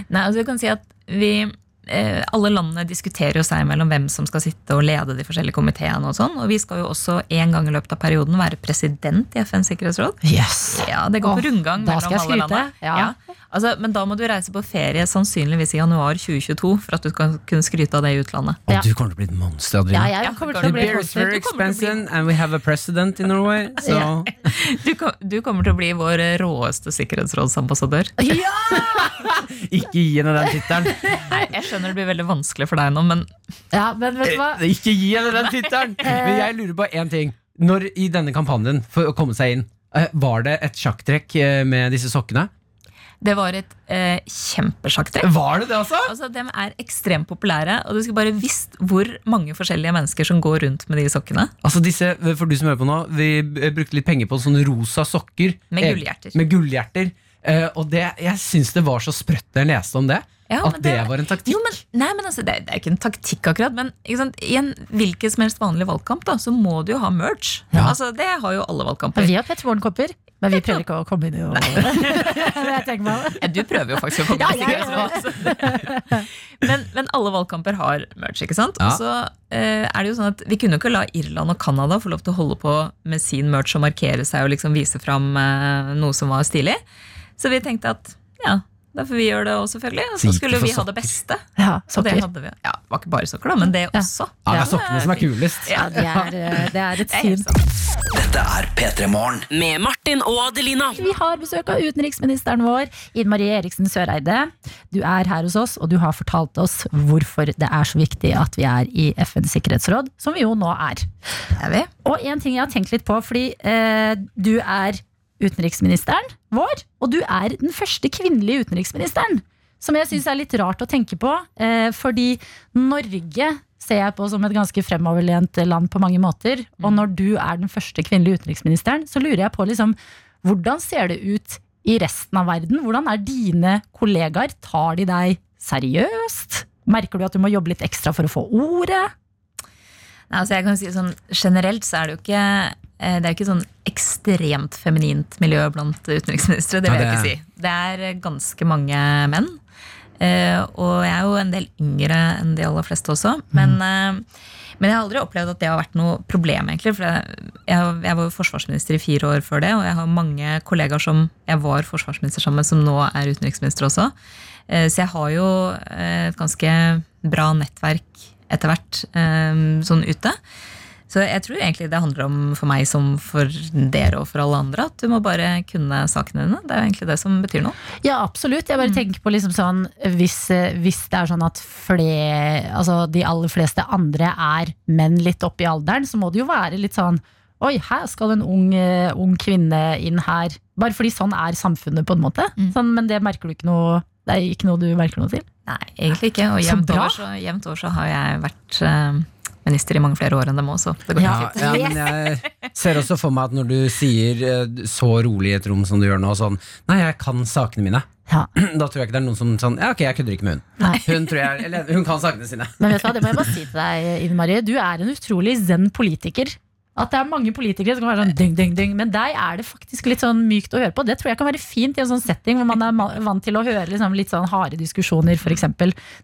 Nei, altså du kan si at vi eh, alle landene diskuterer jo seg mellom hvem som skal sitte og lede de forskjellige komiteene. Og sånn, og vi skal jo også en gang i løpet av perioden være president i FNs sikkerhetsråd. Yes. Ja, Det går på rundgang mellom alle skryte, Ja. ja. Altså, men da må du reise på ferie sannsynligvis i januar 2022 for at du skal kunne skryte av det i utlandet. Og du kommer til å bli et monster, Adelina. Ja, jeg kommer til å bli The beer is very Du kommer til å bli- expensive, and we have a president in Norway. So Ja. Du, kom- du kommer til å bli vår råeste sikkerhetsrådsambassadør. Ja! ikke gi henne den tittelen! Jeg skjønner det blir veldig vanskelig for deg nå, men ja, men vet du hva? Eh, Ikke gi henne den tittelen! Men jeg lurer på én ting. Når i denne kampanjen, for å komme seg inn, eh, var det et sjakktrekk eh, med disse sokkene? Det var et eh, kjempesjakktrekk. Var det det, altså? Altså, De er ekstremt populære, og du skulle bare visst hvor mange forskjellige mennesker som går rundt med de sokkene. Altså disse, For du som hører på nå, vi eh, brukte litt penger på sånne rosa sokker. Med Eh, gullhjerter. Med gullhjerter. Eh, og det, jeg syns det var så sprøtt da jeg leste om det. Ja, at det, det- var en taktikk. Jo, men, nei, men altså, det, det er ikke en taktikk, akkurat. Men ikke sant? i en hvilken som helst vanlig valgkamp da, så må du jo ha merch. Ja. Altså, Det har jo alle valgkamper. Vi har Petter Morgen-kopper, men vi prøver ikke å komme inn i noe. jeg meg. Ja, du prøver jo faktisk å komme inn i det. men, men alle valgkamper har merch, ikke sant? Ja. Og så eh, er det jo sånn at Vi kunne jo ikke la Irland og Canada få lov til å holde på med sin merch og markere seg og liksom vise fram eh, noe som var stilig. Så vi tenkte at ja, da får vi gjør det også, selvfølgelig. Og Så skulle vi ha det beste. Ja, Og det hadde vi. Ja, det var ikke bare sokker, da, men det også. Ja, det er sokkene som er kulest. Ja, det er, eh, det er et syn. Dette er P3 Morgen. Med Martin og Adelina. Vi har besøk av utenriksministeren vår, Ine Marie Eriksen Søreide. Du er her hos oss, og du har fortalt oss hvorfor det er så viktig at vi er i FNs sikkerhetsråd, som vi jo nå er. Er vi. Og en ting jeg har tenkt litt på, fordi eh, du er utenriksministeren vår, og du er den første kvinnelige utenriksministeren. Som jeg syns er litt rart å tenke på, eh, fordi Norge ser jeg på som et ganske fremoverlent land på mange måter. Og når du er den første kvinnelige utenriksministeren, så lurer jeg på liksom, hvordan ser det ut i resten av verden? Hvordan er dine kollegaer? Tar de deg seriøst? Merker du at du må jobbe litt ekstra for å få ordet? Nei, altså jeg kan si sånn, Generelt så er det jo ikke det er jo ikke sånn ekstremt feminint miljø blant utenriksministre. Det vil jeg ikke si. Det er eh, ganske mange menn. Eh, og jeg er jo en del yngre enn de aller fleste også. Men, eh, men jeg har aldri opplevd at det har vært noe problem, egentlig. For jeg, jeg, var jo forsvarsminister i fire år før det, og jeg har mange kollegaer som jeg var forsvarsminister sammen med, som nå er utenriksminister også. Eh, så jeg har jo eh, et ganske bra nettverk etter hvert eh, sånn ute. Så jeg tror egentlig det handler om for meg som for dere og for alle andre, at du må bare kunne sakene dine. Det er jo egentlig det som betyr noe. Ja, absolutt. Jeg bare tenker på liksom sånn hvis, eh, hvis det er sånn at flere, altså de aller fleste andre er menn litt opp i alderen, så må det jo være litt sånn Oi, her skal en ung, uh, ung kvinne inn her. Bare fordi sånn er samfunnet, på en måte. Mm. Sånn, men det merker du ikke noe Det er ikke noe du merker noe til? Nei, egentlig ikke. Og jevnt over så, jevnt over så har jeg vært eh, minister i mange flere år enn dem også. Det går Ja. Ja, men jeg ser også for meg at når du sier eh, så rolig i et rom som du gjør nå, sånn Nei, jeg kan sakene mine. Ja. Da tror jeg ikke det er noen som sånn Ja, ok, jeg kødder ikke med hun. Nei. Hun, tror jeg, eller, hun kan sakene sine. Men vet du hva, det må jeg bare si til deg, Ine Marie. Du er en utrolig zen politiker. At det er mange politikere som kan være sånn dyng, dyng, dyng. Men deg er det faktisk litt sånn mykt å høre på. Det tror jeg kan være fint i en sånn setting hvor man er vant til å høre liksom litt sånn harde diskusjoner, f.eks.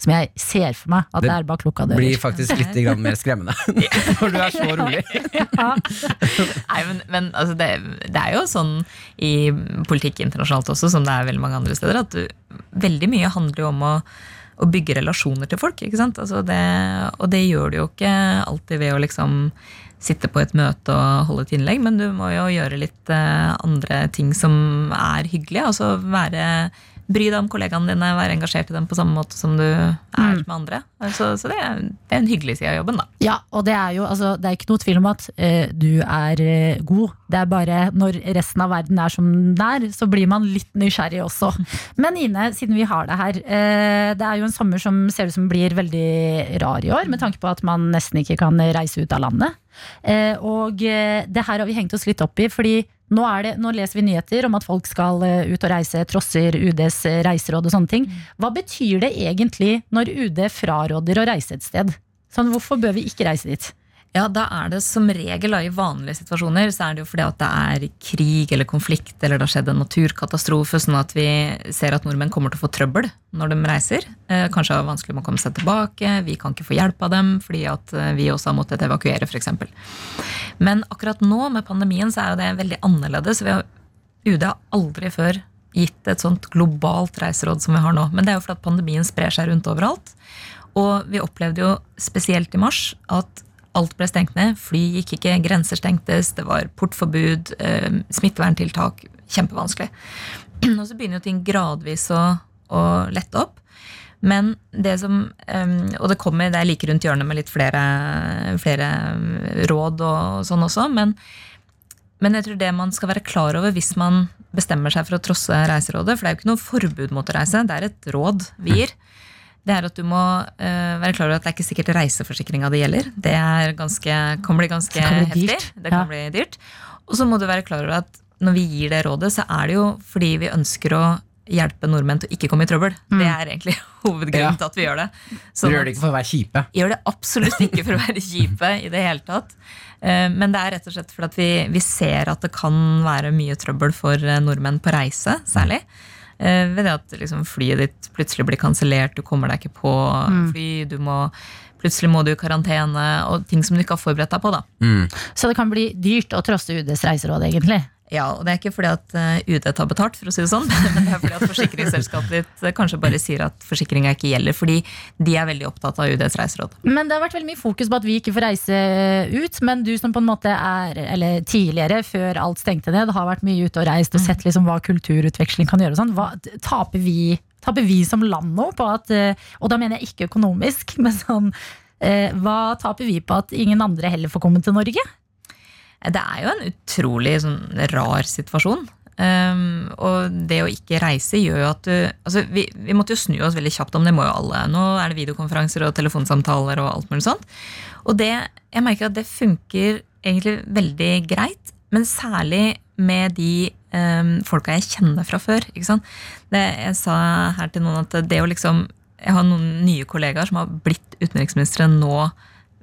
Som jeg ser for meg at det, Det er bak lukka Blir faktisk litt grann mer skremmende når du er så rolig. Ja. Nei, men, men altså, det, det er jo sånn i politikk internasjonalt også, som det er veldig mange andre steder, at du, veldig mye handler jo om å, å bygge relasjoner til folk. ikke sant? Altså det, og det gjør du jo ikke alltid ved å liksom sitte på et møte og holde et innlegg, men du må jo gjøre litt eh, andre ting som er hyggelige. Altså være Bry deg om kollegaene dine, være engasjert i dem på samme måte som du er med andre. Så, så det, er, det er en hyggelig side av jobben, da. Ja, og det er jo altså, det er ikke noe tvil om at eh, du er eh, god. Det er bare når resten av verden er som den er, så blir man litt nysgjerrig også. Men Ine, siden vi har deg her. Eh, det er jo en sommer som ser ut som blir veldig rar i år, med tanke på at man nesten ikke kan reise ut av landet. Eh, og eh, det her har vi hengt oss litt opp i, fordi nå, det, nå leser vi nyheter om at folk skal ut og reise, trosser UDs reiseråd og sånne ting. Hva betyr det egentlig når UD fraråder å reise et sted? Sånn, hvorfor bør vi ikke reise dit? Ja, da er det som regel da, i vanlige situasjoner så er det jo fordi at det er krig eller konflikt eller det har skjedd en naturkatastrofe, sånn at vi ser at nordmenn kommer til å få trøbbel når de reiser. Eh, kanskje er det vanskelig med å komme seg tilbake, vi kan ikke få hjelp av dem fordi at eh, vi også har måttet evakuere, f.eks. Men akkurat nå med pandemien så er det veldig annerledes. Vi har, UD har aldri før gitt et sånt globalt reiseråd som vi har nå. Men det er jo fordi at pandemien sprer seg rundt overalt. Og vi opplevde jo spesielt i mars at alt ble stengt ned. Fly gikk ikke, grenser stengtes, det var portforbud, eh, smitteverntiltak. Kjempevanskelig. Og så begynner jo ting gradvis å, å lette opp. Men det som Og det kommer, det er like rundt hjørnet med litt flere, flere råd og sånn også. Men, men jeg tror det man skal være klar over hvis man bestemmer seg for å trosse Reiserådet, for det er jo ikke noe forbud mot å reise, det er et råd vi gir. Det er at du må uh, være klar over at det er ikke sikkert reiseforsikringa det gjelder. Det er ganske, kan bli ganske Det kan bli heftig. dyrt. Det kan Ja. bli dyrt. Og så må du være klar over at når vi gir det rådet, så er det jo fordi vi ønsker å hjelpe nordmenn til å ikke komme i trøbbel. Det er egentlig hovedgrunnen Ja. til at vi gjør det. Dere Sånn gjør det ikke for å være kjipe. gjør det absolutt ikke for å være kjipe i det hele tatt. Eh, Men det er rett og slett fordi vi, vi ser at det kan være mye trøbbel for eh, nordmenn på reise, særlig. Eh, Ved det at liksom, flyet ditt plutselig blir kansellert, du kommer deg ikke på fly, du må Plutselig må du i karantene, og ting som du ikke har forberedt deg på. da. Så det kan bli dyrt å trosse UDs reiseråd, egentlig. Ja, og Det er ikke fordi at eh, UD tar betalt, for å si det sånn, men det er fordi at forsikringsselskapet ditt eh, kanskje bare sier at forsikringa ikke gjelder, fordi de er veldig opptatt av UDs reiseråd. Men det har vært veldig mye fokus på at vi ikke får reise ut. Men du som på en måte er, eller tidligere, før alt stengte ned, har vært mye ute og reist og sett liksom hva kulturutveksling kan gjøre. og sånn. Taper, vi, taper vi som land nå på at eh, Og da mener jeg ikke økonomisk, men sånn eh, Hva taper vi på at ingen andre heller får komme til Norge? Det er jo en utrolig sånn, rar situasjon. Um, og det å ikke reise gjør jo at du altså, vi, vi måtte jo snu oss veldig kjapt om det, må jo alle. Nå er det videokonferanser og telefonsamtaler og alt mulig sånt. Og det, jeg merker at det funker egentlig veldig greit, men særlig med de um, folka jeg kjenner fra før. Ikke sant? Det, jeg sa her til noen at det å liksom Jeg har noen nye kollegaer som har blitt utenriksministre nå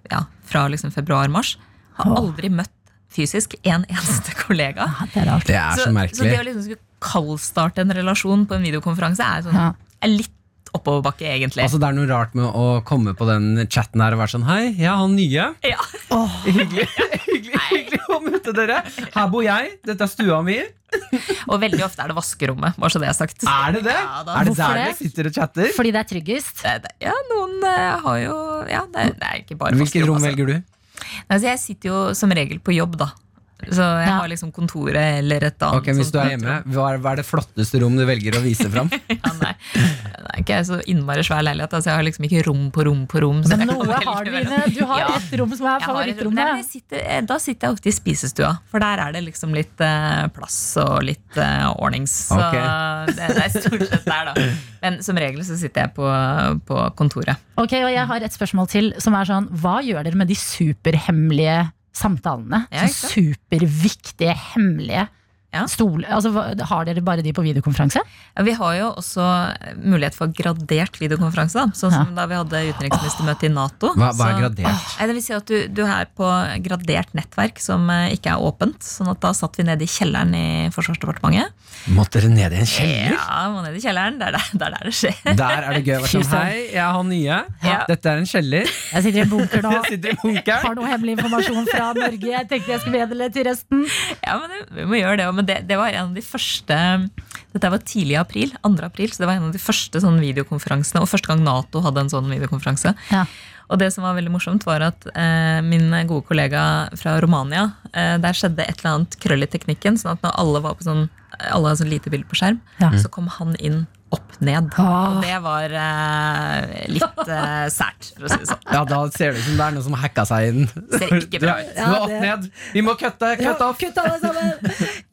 ja, fra liksom februar-mars. Har Åh. aldri møtt fysisk en eneste kollega. Ja, det er. Det er så, så det å liksom skulle kaldstarte en relasjon på en videokonferanse er, sånn, Ja. er litt oppoverbakke, egentlig. Altså Det er noe rart med å komme på den chatten her og være sånn Hei, jeg er han nye. ja. Hyggelig, hyggelig, hyggelig å møte dere. Her bor jeg. Dette er stua mi. Og veldig ofte er det vaskerommet, bare så det er sagt. Er det det? Ja, er det der det? dere sitter og chatter? Fordi det er tryggest. Det- Ja, noen eh, har jo Ja, det er, det er ikke bare Hvilket rom altså. velger du? Altså, jeg sitter jo som regel på jobb, da. Så jeg Ja. har liksom kontoret eller et annet. Ok, Hvis du er hjemme, hva er, hva er det flotteste rom du velger å vise fram? Ja, nei. Det er ikke så innmari svær leilighet. Altså, jeg har liksom ikke rom på rom på rom. så Men noe har du inne. Du har Ja. et rom som er. Favorittrommet. sitter, eh, da sitter jeg ofte i spisestua, for der er det liksom litt eh, plass og litt eh, ordnings. Så okay. det, det er stort sett der, da. Men som regel så sitter jeg på, på kontoret. Ok, og jeg har et spørsmål til som er sånn Hva gjør dere med de superhemmelige samtalene? Ja, så superviktige, hemmelige Ja. stol, altså, Har dere bare de på videokonferanse? Ja, vi har jo også mulighet for gradert videokonferanse, da. Sånn som da vi hadde utenriksministermøte i Nato. Hva, hva er gradert? Så, det vil si at du, du er på gradert nettverk som eh, ikke er åpent. Sånn at da satt vi nede i kjelleren i Forsvarsdepartementet. Måtte dere ned i en kjeller? Ja, må ned i kjelleren. Det er der det er der det skjer. Der er det gøy å være sånn Hei, jeg har nye. Ja. Dette er en kjeller. Jeg sitter i en bunker nå. Jeg sitter i bunker. Har noe hemmelig informasjon fra Norge. Jeg tenkte jeg skulle meddele til resten. Ja, men det, Vi må gjøre det også, Men det, det var en av de første Dette var tidlig i april, 2. april, så det var en av de første sånn videokonferansene. Og første gang Nato hadde en sånn videokonferanse. Ja. Og det som var veldig morsomt, var at eh, min gode kollega fra Romania eh, Der skjedde et eller annet krøll i teknikken. sånn at når alle var på sånn alle har sånn lite bilde på skjerm, Ja. så kom han inn opp ned. Ah. Og det var eh, litt eh, sært, for å si det sånn. Ja, Da ser det ut som det er noen som hacka seg inn. Ser ikke bra ut. Er opp ned. Vi må kutte. Ja, opp. off. kutt alle sammen.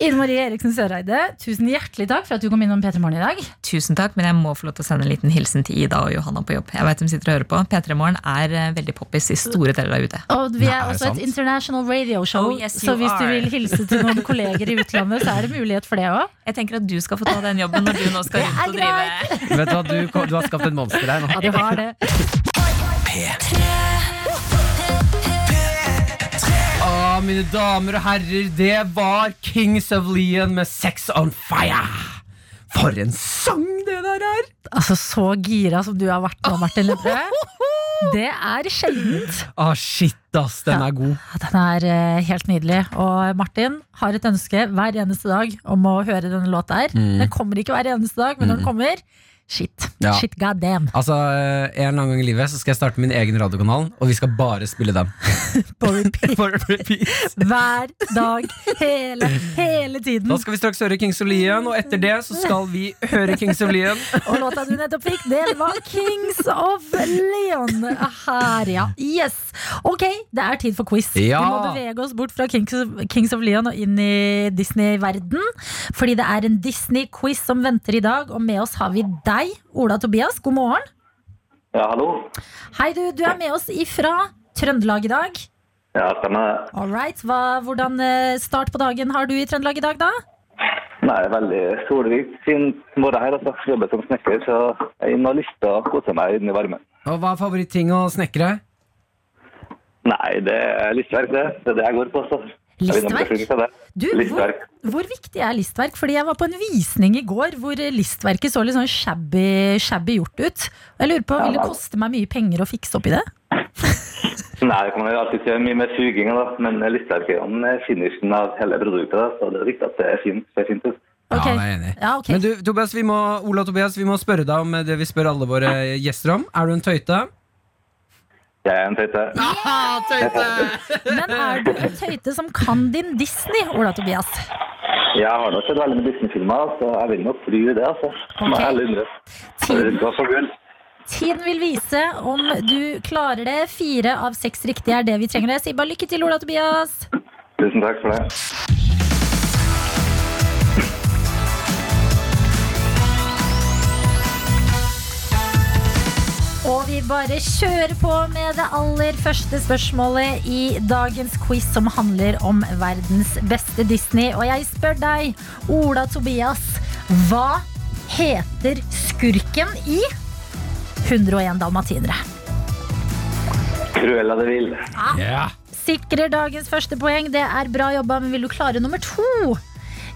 Ine Marie Eriksen Søreide, tusen hjertelig takk for at du kom innom P3 Morgen i dag. Tusen takk, men jeg må få lov til å sende en liten hilsen til Ida og Johanna på jobb. Jeg vet de sitter og hører på. P3 Morgen er eh, veldig poppis i store deler av UD. Og vi Nei, er er det også et international radio show, Oh, yes, så hvis du vil hilse til noen kolleger i utlandet, så er det mulighet for det òg. Jeg tenker at du skal få ta den jobben når du nå skal er rundt og drive Vet du hva, du, kom- du har skapt et monster her nå. Ja, du har det. Å, mine damer og herrer, det var Kings of Leon med Sex on Fire. For en sang det der er! Altså, så gira som du har vært nå, Martin Lepperød. Det er sjeldent. Ah, shit, ass, den er god. Den er eh, helt nydelig. Og Martin har et ønske hver eneste dag om å høre denne låta her. Den kommer ikke hver eneste dag, men når den kommer, Shit. Ja. Shit, god damn. Altså, eh, En eller annen gang i livet så skal jeg starte min egen radiokanal, og vi skal bare spille den. På repeat. På repeat. Hver dag, hele, hele tiden. Da skal vi straks høre Kings of Leon, og etter det så skal vi høre Kings of Leon. Og låta du nettopp fikk, det var Kings of Leon her, ja. Yes. Ok, det er tid for quiz. Ja. Vi må bevege oss bort fra Kings of, Kings of Leon og inn i Disney-verden. Fordi det er en Disney-quiz som venter i dag, og med oss har vi deg, Ola Tobias. God morgen. Ja, hallo. Hei, du. Du er med oss ifra Trøndelag i dag. Ja, stemmer det. All right. Hva, hvordan eh, start på dagen har du i Trøndelag i dag, da? Nei, veldig solrikt. Fin morgen her, altså. Jobber som snekker, så jeg har lyst til å kose meg inne i varmen. Og Hva er favorittting å snekre? Nei, det er lystverk, det. Det er det jeg går på, så. Til det. Du, hvor, hvor viktig er listverk? Fordi jeg var på en visning i går hvor listverket så litt sånn shabby, shabby gjort ut. Jeg lurer på, Vil det koste meg mye penger å fikse opp i det? Nei, det kan man jo alltid gjøre mye med suging, da. Men listverket er jo finishen av hele produktet, da. så det er viktig at det er fint. ser fint ut. Okay. Ja, jeg er enig. Ja, okay. Men du, Tobias, vi må, Ola Tobias, vi må spørre deg om det vi spør alle våre gjester om. Er du en tøyte? Jeg er en tøyte. Men er du en tøyte som kan din Disney, Ola Tobias? Jeg har nok sett veldig med Disney-filmer, så jeg vil nok fly det, altså. Må Ok. jeg ærlig innrømme. Tiden, tiden vil vise om du klarer det. Fire av seks riktige er det vi trenger. Jeg sier bare lykke til, Ola Tobias. Tusen takk for det. Og vi bare kjører på med det aller første spørsmålet i dagens quiz som handler om verdens beste Disney. Og jeg spør deg, Ola Tobias, hva heter skurken i 101 dalmatinere? Cruella de Vil. Ja. Sikrer dagens første poeng. Det er bra jobba, men vil du klare nummer to?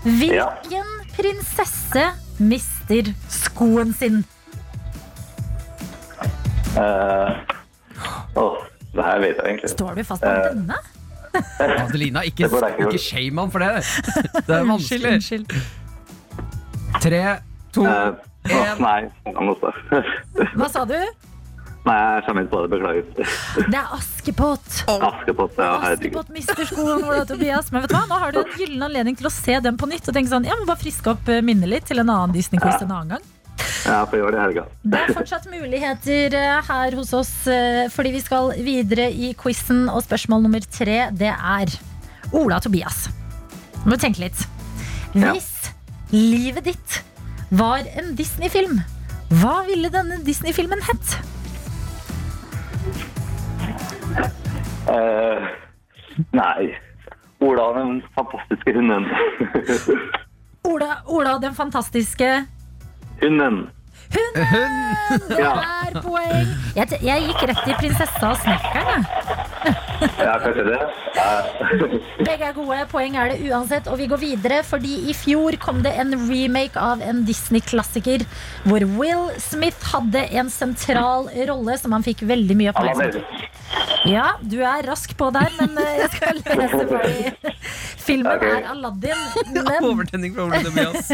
Hvilken prinsesse mister skoen sin? Uh, Åh, det her vet jeg egentlig. Står du fast på uh, denne? Adelina, ikke, ikke. shame han for det. Det er vanskelig. unnskyld. Tre, to Eh, åh, En. nei. Hva sa du? Nei, jeg kommer ikke på det. Beklager. Det er Askepott. Askepott, ja. Askepott mister skoen, Ola Tobias. Men vet du hva, nå har du en gyllen anledning til å se den på nytt og tenke sånn, ja, men bare friske opp eh, minnet litt til en annen Disney-quiz en annen gang. Ja, får gjøre det i helga. Det er fortsatt muligheter eh, her hos oss, eh, fordi vi skal videre i quizen. Og spørsmål nummer tre, det er Ola Tobias. Du må tenke litt. Hvis livet ditt var en Disney-film, hva ville denne Disney-filmen hett? Uh, nei. Ola den fantastiske hunden. Ola, Ola den fantastiske hunden. Hunden! Det Ja. er poeng. Jeg, jeg gikk rett i prinsessa og snekkeren. jeg. Ja, kanskje det. Ja. Begge er gode. Poeng er det uansett. Og vi går videre, fordi i fjor kom det en remake av en Disney-klassiker hvor Will Smith hadde en sentral rolle som han fikk veldig mye oppmerksomhet. Ja, du er rask på der, men eh, jeg skal lese ferdig. Filmen er Aladdin, men, Overtenning fra Ola Tobias.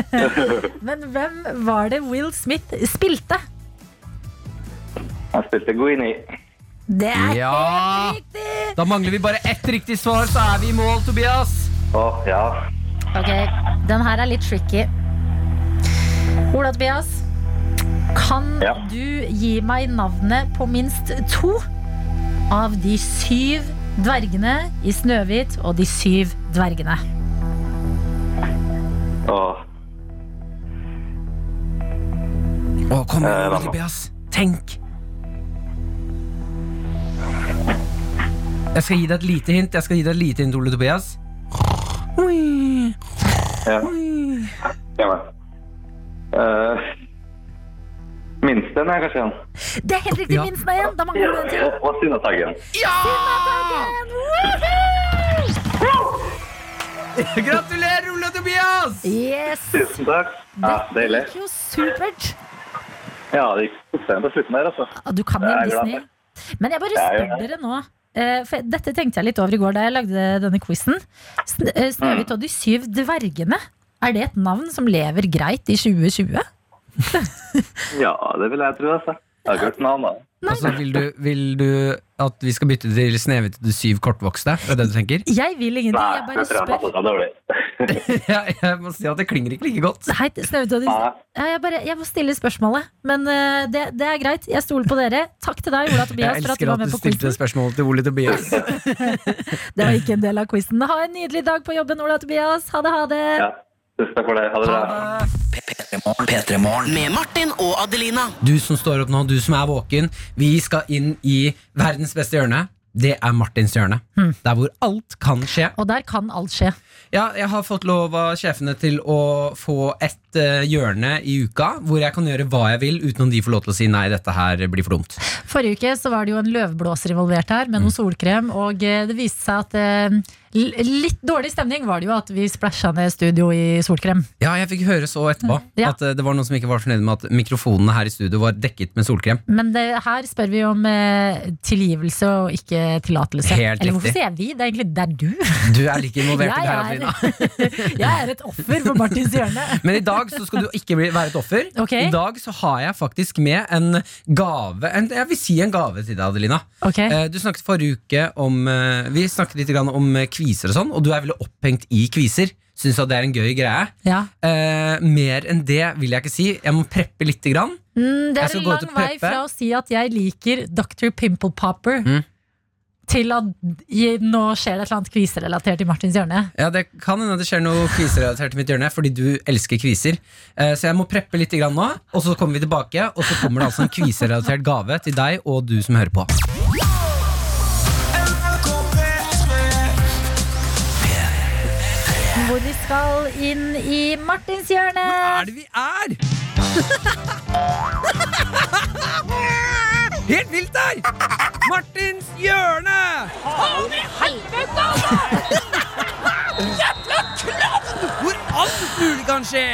men hvem var det Will Smith spilte? Han spilte Guinea. Det er Ja. helt riktig! Da mangler vi bare ett riktig svar, så er vi i mål, Tobias. Åh, ja. Ok, den her er litt tricky. Ola Tobias, kan Ja. du gi meg navnet på minst to av de syv dvergene i Snøhvit og de syv dvergene? Åh. Åh, kom igjen, Eh, Ola? Tobias. Tenk. Jeg skal gi deg et lite hint. Jeg skal gi deg et lite hint, Ole Tobias. Oi, ja. ja. Eh, minsten er kanskje han. Det er helt riktig, Ja. minsten er igjen. Da mangler du en til. Og, og Ja! Gratulerer, Ole Tobias! Yes! Tusen takk. Ja, Det gikk jo supert. Ja, det gikk på slutten der, altså. Du kan Det jo Disney. Men jeg bare spør dere nå. Eh, For dette tenkte jeg litt over i går da jeg lagde denne quizen. Eh, Mm. Snøhvit og de syv dvergene. Er det et navn som lever greit i 2020? Ja, det vil jeg tro, altså. Jeg har ikke hørt da. Altså, vil, du, vil du at vi skal bytte til Snehvit til syv kortvokste? Er det det du tenker? Jeg vil ingenting, Nei, jeg bare jeg spør. ja, jeg må si at det klinger ikke like godt. Hei, Snøhvit og ja, jeg, bare, jeg må stille spørsmålet, men eh, det, det er greit. Jeg stoler på dere. Takk til deg, Ola Jeg Tobias, for at du elsker var at med du på stilte quizen. spørsmålet til Ole Tobias. Det var ikke en del av quizen. Ha en nydelig dag på jobben, Ola Tobias. Ha det, ha det. Ja. Tusen takk for det. Ha det bra. Med Martin og Adelina. Du som står opp nå, du som er våken, vi skal inn i verdens beste hjørne. Det er Martins hjørne. Hmm. Der hvor alt kan skje. Og der kan alt skje. Ja, jeg har fått lov av sjefene til å få et eh, hjørne i uka hvor jeg kan gjøre hva jeg vil uten om de får lov til å si nei, dette her blir for dumt. Forrige uke så var det jo en løvblåser involvert her, med noe solkrem, og eh, det viste seg at eh, l- litt dårlig stemning var det jo at vi splæsja ned studio i solkrem. Ja, jeg fikk høre så etterpå Ja. at eh, det var noen som ikke var fornøyd med at mikrofonene her i studio var dekket med solkrem. Men det, her spør vi om eh, tilgivelse og ikke tillatelse. Helt riktig. Eller hvorfor sier jeg vi? Det er egentlig det er du. Du er like involvert i det her, Adelina. jeg er et offer for Martins hjørne. Men i dag så skal du ikke bli, være et offer. Okay. I dag så har jeg faktisk med en gave en, Jeg vil si en gave til deg, Adelina. Okay. Eh, Du snakket forrige uke om eh, Vi snakket litt grann om eh, kviser og sånn, og du er veldig opphengt i kviser. Syns at det er en gøy greie. Ja. Eh, mer enn det vil jeg ikke si. Jeg må preppe lite grann. Mm, det er en lang vei fra å si at jeg liker Dr. Pimple Popper, Mm. til at nå skjer det et eller annet kviserelatert i Martins hjørne. Ja, Det kan hende det skjer noe kviserelatert i mitt hjørne, fordi du elsker kviser. Eh, så jeg må preppe litt nå, og så kommer vi tilbake, og så kommer det altså en kviserelatert gave til deg og du som hører på. Hvor vi skal inn i Martins hjørne. Hvor er det vi er? Helt vilt der! Martins hjørne! Hvor alt mulig kan skje!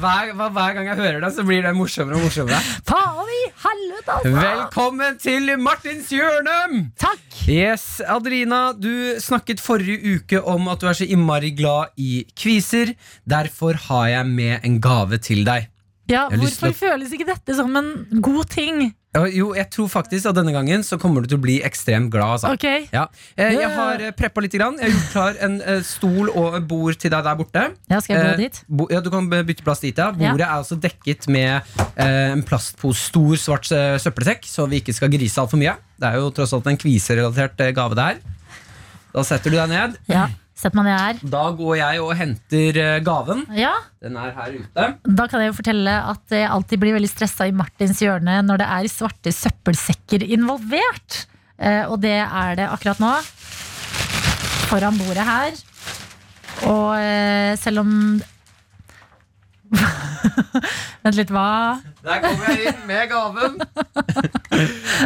Hver, hver, hver gang jeg hører det, så blir det morsommere og morsommere. Faen i helvete, altså! Velkommen til Martins hjørne! Takk! Yes, Adelina, du snakket forrige uke om at du er så innmari glad i kviser. Derfor har jeg med en gave til deg. Ja, Hvorfor å... føles ikke dette som en god ting? Ja, Jo, jeg tror faktisk at denne gangen så kommer du til å bli ekstremt glad. Altså. Ok, Ja. Eh, Jeg har eh, preppa litt. Grann. Jeg har gjort klar en eh, stol og bord til deg der borte. ja, skal jeg gå dit? bo, ja, Du kan bytte plass dit. Ja. Bordet er altså dekket med en plastpose, stor, svart søppelsekk, så vi ikke skal grise altfor mye. Det er jo tross alt en kviserelatert gave det her. Da setter du deg ned. Ja, Da går jeg og henter eh, gaven. Ja, Den er her ute. Da kan jeg jo fortelle at jeg alltid blir veldig stressa i Martins hjørne når det er svarte søppelsekker involvert. Eh, og det er det akkurat nå. Foran bordet her. Og eh, selv om Vent litt, hva? Der kommer jeg inn med gaven.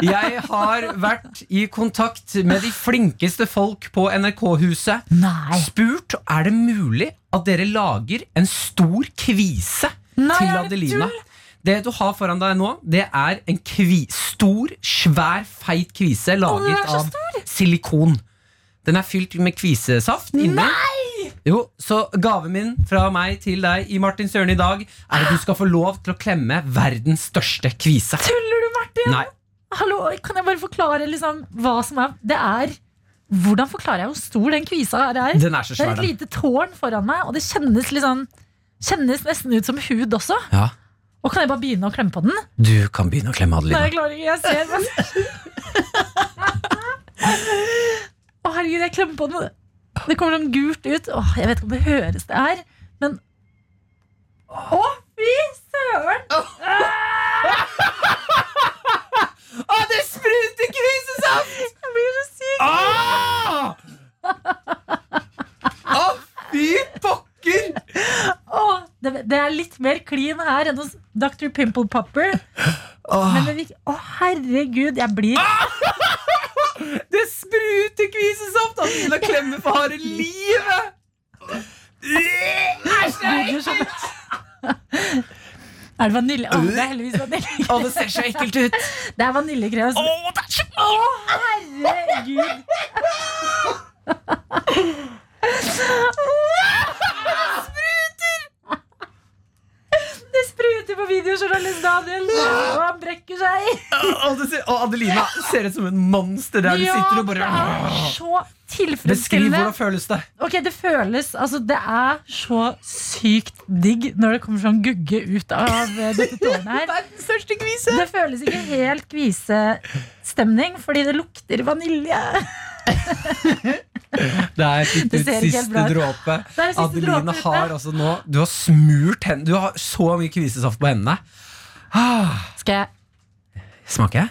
Jeg har vært i kontakt med de flinkeste folk på NRK-huset. Nei. Spurt er det mulig at dere lager en stor kvise Nei, til er det Adelina. Det du har foran deg nå, det er en kvi stor, svær, feit kvise laget av silikon. Den er fylt med kvisesaft inni. Jo, så gaven min fra meg til deg i Martins Søren i dag er at du skal få lov til å klemme verdens største kvise. Tuller du, Martin? Nei, Hallo, Kan jeg bare forklare liksom hva som er Det er Hvordan forklarer jeg hvor stor den kvisa her er? den er så Det er et lite tårn foran meg, og det kjennes sånn Kjennes nesten ut som hud også. Ja, Og kan jeg bare begynne å klemme på den? du kan begynne å klemme Nei, jeg klarer ikke. Jeg ser Å, herregud, jeg klemmer på den. Det kommer sånn gult ut. Åh, jeg vet ikke om det høres det her, men Å, fy søren! Å, det spruter krisesaft! Jeg blir så syk. Ah! Å, fy pokker! Åh, det, det er litt mer klin her enn hos Dr. Pimple Popper. Men det Å, herregud, jeg blir Det spruter kvisesaft! ha klemme for harde livet! Æsj, det er ekkelt! Er det vanilje? Å, det er heldigvis vanilje. Å, det ser så ekkelt ut! Det er vaniljekrem. Å, det er så Å, herregud! føles, Daniel. Og han brekker seg. Og, ser- og Adelina ser ut som en monster der du Ja, sitter og bare det er så Beskriv hvordan føles det. Ok, Det føles Altså, det er så sykt digg når det kommer sånn gugge ut av eh, dette tårnet her. Verdens største kvise! Det føles ikke helt kvisestemning, fordi det lukter vanilje. Det er bra ut. siste dråpe ute. har altså nå Du har smurt hendene. Du har så mye kvisesaft på hendene. Ah. Skal jeg Smaker jeg?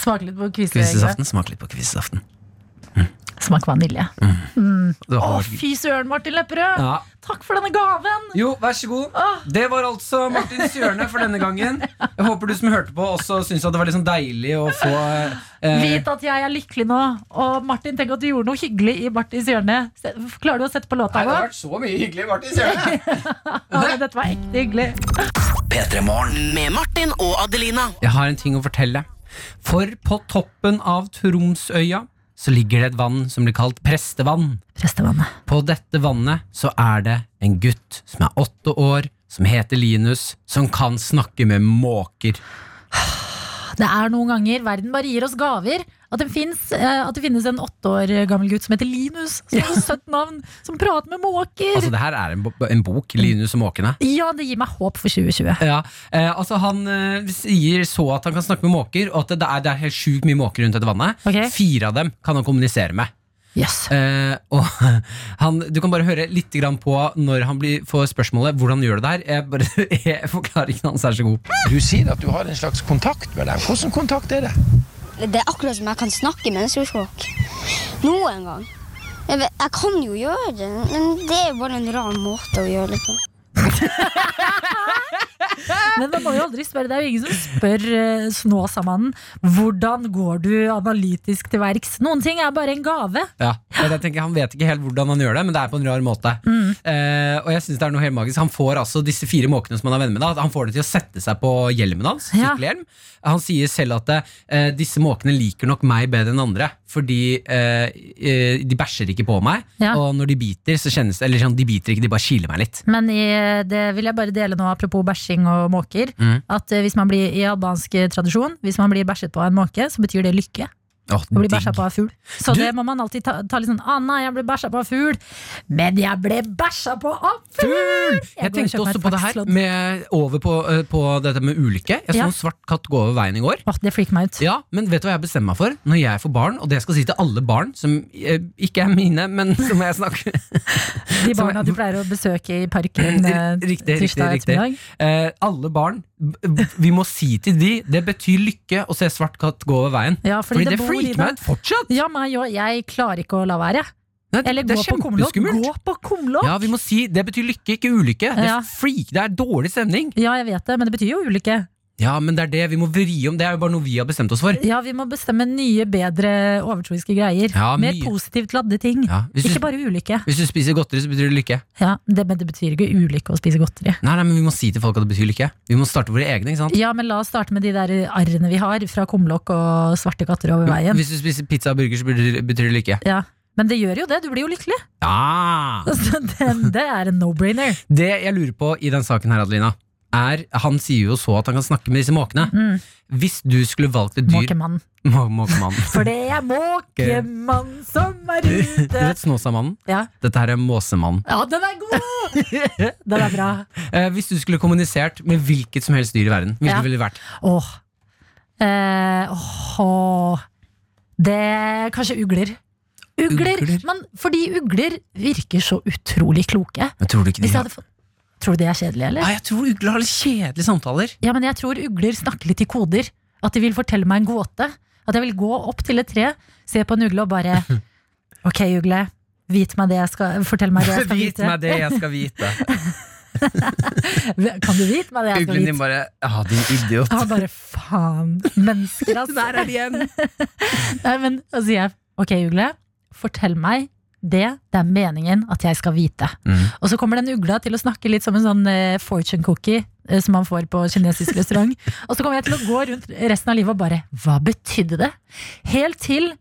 smake litt på? Kvisesaften. Smak litt på kvisesaften. Smak vanilje. Du Å, fy søren, Martin Lepperød! Ja. Takk for denne gaven! Jo, vær så god. Det var altså Martins hjørne for denne gangen. Jeg håper du som hørte på, også syntes at det var sånn deilig å få eh, Vit at jeg er lykkelig nå. Og Martin, tenk at du gjorde noe hyggelig i Martins hjørne. Klarer du å sette på låta Nei, det har vært så mye hyggelig i Martins hjørne. Ja, dette var ekte hyggelig. P3 Med Martin og Adelina. Jeg har en ting å fortelle. For på toppen av Tromsøya så ligger det et vann som blir kalt prestevann. Prestevannet. På dette vannet så er det en gutt som er åtte år, som heter Linus, som kan snakke med måker. Det er noen ganger verden bare gir oss gaver. At det, finnes, eh, at det finnes en åtte år gammel gutt som heter Linus, som har søtt navn, som prater med måker. Altså, det her er en, en bok, Linus og måkene. Ja, det gir meg håp for 2020. Ja, eh, altså Han eh, sier så at han kan snakke med måker, og at det er, det er helt sjukt mye måker rundt dette vannet. Okay. Fire av dem kan han kommunisere med. Yes. Eh, og han, Du kan bare høre litt grann på når han blir, får spørsmålet hvordan gjør du det her. Jeg bare, jeg, Forklaringen hans er så god. Du sier at du har en slags kontakt med dem. Hvordan kontakt er det? Det er akkurat som jeg kan snakke med menneskespråk. Noen gang. Jeg, jeg kan jo gjøre det, men det er bare en rar måte å gjøre det på. Men man må jo aldri spørre. Det er jo ingen som spør uh, Snåsamannen hvordan går du analytisk til verks. Noen ting er bare en gave. Ja, jeg tenker Han vet ikke helt hvordan han gjør det, men det er på en rar måte. Eh, og jeg synes det er noe helt magisk Han får altså disse fire måkene som han er venner med, da, han får det til å sette seg på hjelmen hans. Ja. Han sier selv at eh, disse måkene liker nok meg bedre enn andre, fordi eh, eh, de bæsjer ikke på meg. Ja. Og når de biter, så kjennes det Eller sånn, de biter ikke, de bare kiler meg litt. Men i, det vil jeg bare dele nå, apropos bæsjing og måker. Mm. At eh, hvis man blir i albansk tradisjon, hvis man blir bæsjet på av en måke, så betyr det lykke. Åh, Å bli bæsja på av fugl. Så Du- det må man alltid ta, ta litt sånn nei, jeg ble bæsja på av fugl. Men jeg ble bæsja på av fugl! Jeg Jeg tenkte og også på det her med, over på, eh, på dette med ulykke. Jeg så Ja. en svart katt gå over veien i går. Åh, det meg ut. Ja, men vet du hva jeg bestemmer meg for? Når jeg får barn, og det jeg skal si til alle barn som eh, ikke er mine, men som jeg snakker De barna barna du pleier å besøke i parken eh, Riktig, tirsdag ettermiddag. Eh, alle barn, vi må si til de Det betyr lykke å se svart katt gå over veien. Ja, fordi Fordi det det ut fortsatt! Ja, meg òg. Jeg klarer ikke å la være. Nei, Eller det gå på. Gå på kumlokk! Ja, vi må si det betyr lykke, ikke ulykke. Det er freak, det er dårlig stemning. Ja, jeg vet det, men det betyr jo ulykke. Ja, men det er det vi må vri om. Det er jo bare noe vi har bestemt oss for. Ja, vi må bestemme nye, bedre overtroiske greier. Ja, Mer positivt ladde ting. Ja, du, Ikke bare ulykke. hvis du spiser godteri, så betyr det lykke. Ja, det, men det betyr ikke ulykke å spise godteri. Nei, nei, men Vi må si til folk at det betyr lykke. Vi må starte våre egne. ikke sant? Ja, men la oss starte med de der arrene vi har fra kumlokk og svarte katter over veien. Hvis du spiser pizza og burger, så betyr det- lykke. Ja, Men det gjør jo det, du blir jo lykkelig. Ja! Altså, det, det er en no-brainer. Det jeg lurer på i den saken her, Adelina, er Han sier jo så at han kan snakke med disse måkene. Mm. Hvis du skulle valgt et dyr Måkemann. Må- Måkemann. For det er måkemann som er ute! Du vet Snåsamannen? Ja. Dette her er Måsemannen. ja, den er god! Den er bra. Eh, hvis du skulle kommunisert med hvilket som helst dyr i verden, hvilket Ja. ville det vært? Åh. Eh, åh. Det kanskje ugler. Ugler, Ugler? Men fordi ugler virker så utrolig kloke. Men tror du ikke de Hvis jeg hadde fått Tror du det er kjedelig, eller? Nei, Jeg tror ugler har litt kjedelige samtaler. Ja, men jeg tror ugler snakker litt i koder. At de vil fortelle meg en gåte. At jeg vil gå opp til et tre, se på en ugle og bare Ok, ugle. Vit meg det jeg skal Fortell meg det jeg skal Vit vite. meg det jeg skal vite. Kan du vite meg det jeg skal Uglen din bare Ja, din idiot. Ja, bare faen. Mennesker, altså. Der er de igjen! Nei, men altså, jeg ok, ugle, fortell meg det det er meningen at jeg skal vite. Mm. Og så kommer den ugla til å snakke litt som en sånn uh, fortune cookie eh, som man får på kinesisk restaurant. Og så kommer jeg til å gå rundt resten av livet og bare Hva betydde det? Helt til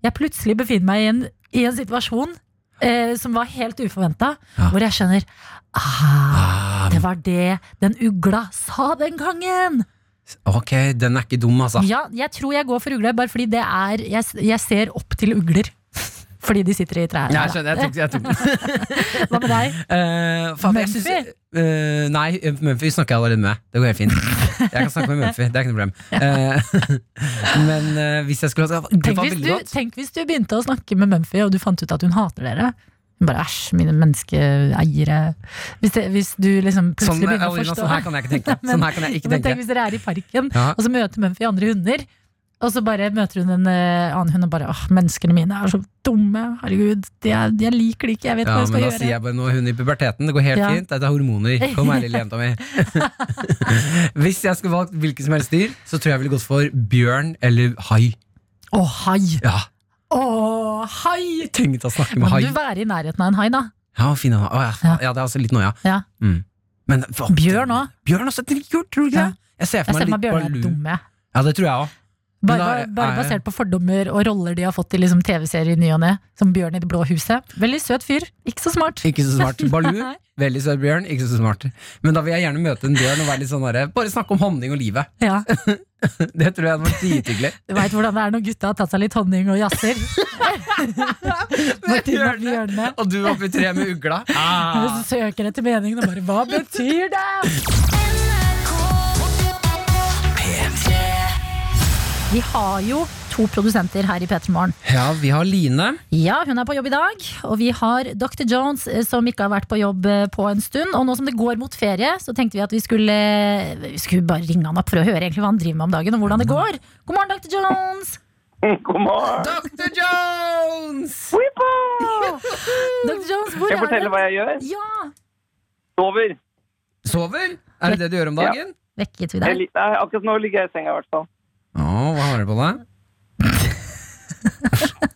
jeg plutselig befinner meg i en, i en situasjon eh, som var helt uforventa. Ja. Hvor jeg skjønner ah, Det var det den ugla sa den gangen! Ok, den er ikke dum, altså. Ja, jeg tror jeg går for ugle, bare fordi det er Jeg, jeg ser opp til ugler. Fordi de sitter i trærne. Ja, jeg skjønner, jeg tok, jeg tok. Hva med deg? Uh, faen, Mumphy? synes- uh, nei, Mumphy snakker jeg allerede med. Det går helt fint. Jeg kan snakke med Mumphy, det er ikke noe problem. Uh, men uh, hvis jeg skulle ha Det Tenk var hvis, du, tenk hvis du begynte å snakke med Mumphy, og du fant ut at hun hater dere. Bare æsj, mine menneskeeiere. Hvis, det, hvis du liksom Sånn, plutselig begynner å forstå sånn her kan jeg ikke tenke. Sånn her kan jeg ikke Men tenk hvis dere er i parken, Ja. og så møter Mumphy andre hunder. Og så bare møter hun en eh, annen hund og bare åh, menneskene mine er så dumme. Herregud, de er, jeg liker det ikke. Jeg vet Ja, hva jeg men da sier jeg bare nå hun i puberteten. Det går helt Ja. fint. Dette er hormoner. Kom her, lille jenta mi. Hvis jeg skulle valgt hvilket som helst dyr, så tror jeg jeg ville gått for bjørn eller hai. Å, hai! Ja, Å, hai! Tenk å snakke med hai. du være i nærheten av en hai, da? Ja, fin. Å, ja, Ja. ja, det er altså litt noia. Ja. Mm. Men hva- Bjørn òg. Bjørn også tror du ikke Ja. det? Jeg ser Jeg for ser meg for meg litt bjørn er dumme. Ja, det tror jeg òg. Bare, bare er- basert på fordommer og roller de har fått i liksom TV-serier i ny og ne. Som Bjørn i Det blå huset. Veldig søt fyr, ikke så smart. Ikke så smart. Balu, veldig søt bjørn, ikke så smart. Men da vil jeg gjerne møte en bjørn og være litt sånn der, Bare snakke om honning og livet. Ja, Det tror jeg hadde vært drithyggelig. Du veit hvordan det er når gutta har tatt seg litt honning og jazzer. Og du oppi treet med ugla. Ah. søker etter meningen og bare Hva betyr det? Vi har jo to produsenter her i P3 Morgen. Ja, vi har Line. Ja, hun er på jobb i dag. Og vi har Dr. Jones, eh, som ikke har vært på jobb eh, på en stund. Og nå som det går mot ferie, så tenkte vi at vi skulle, vi skulle bare ringe han opp for å høre egentlig hva han driver med om dagen, og hvordan det går. God morgen, Dr. Jones! God morgen! Dr. Jones! Dr. Jones, hvor er Skal jeg fortelle hva jeg gjør? Ja! Sover. Sover? Er det det du gjør om dagen? Ja. Vekket vi Jeg, deg? nei, akkurat nå ligger jeg i senga, i hvert fall. Å, hva har du på deg?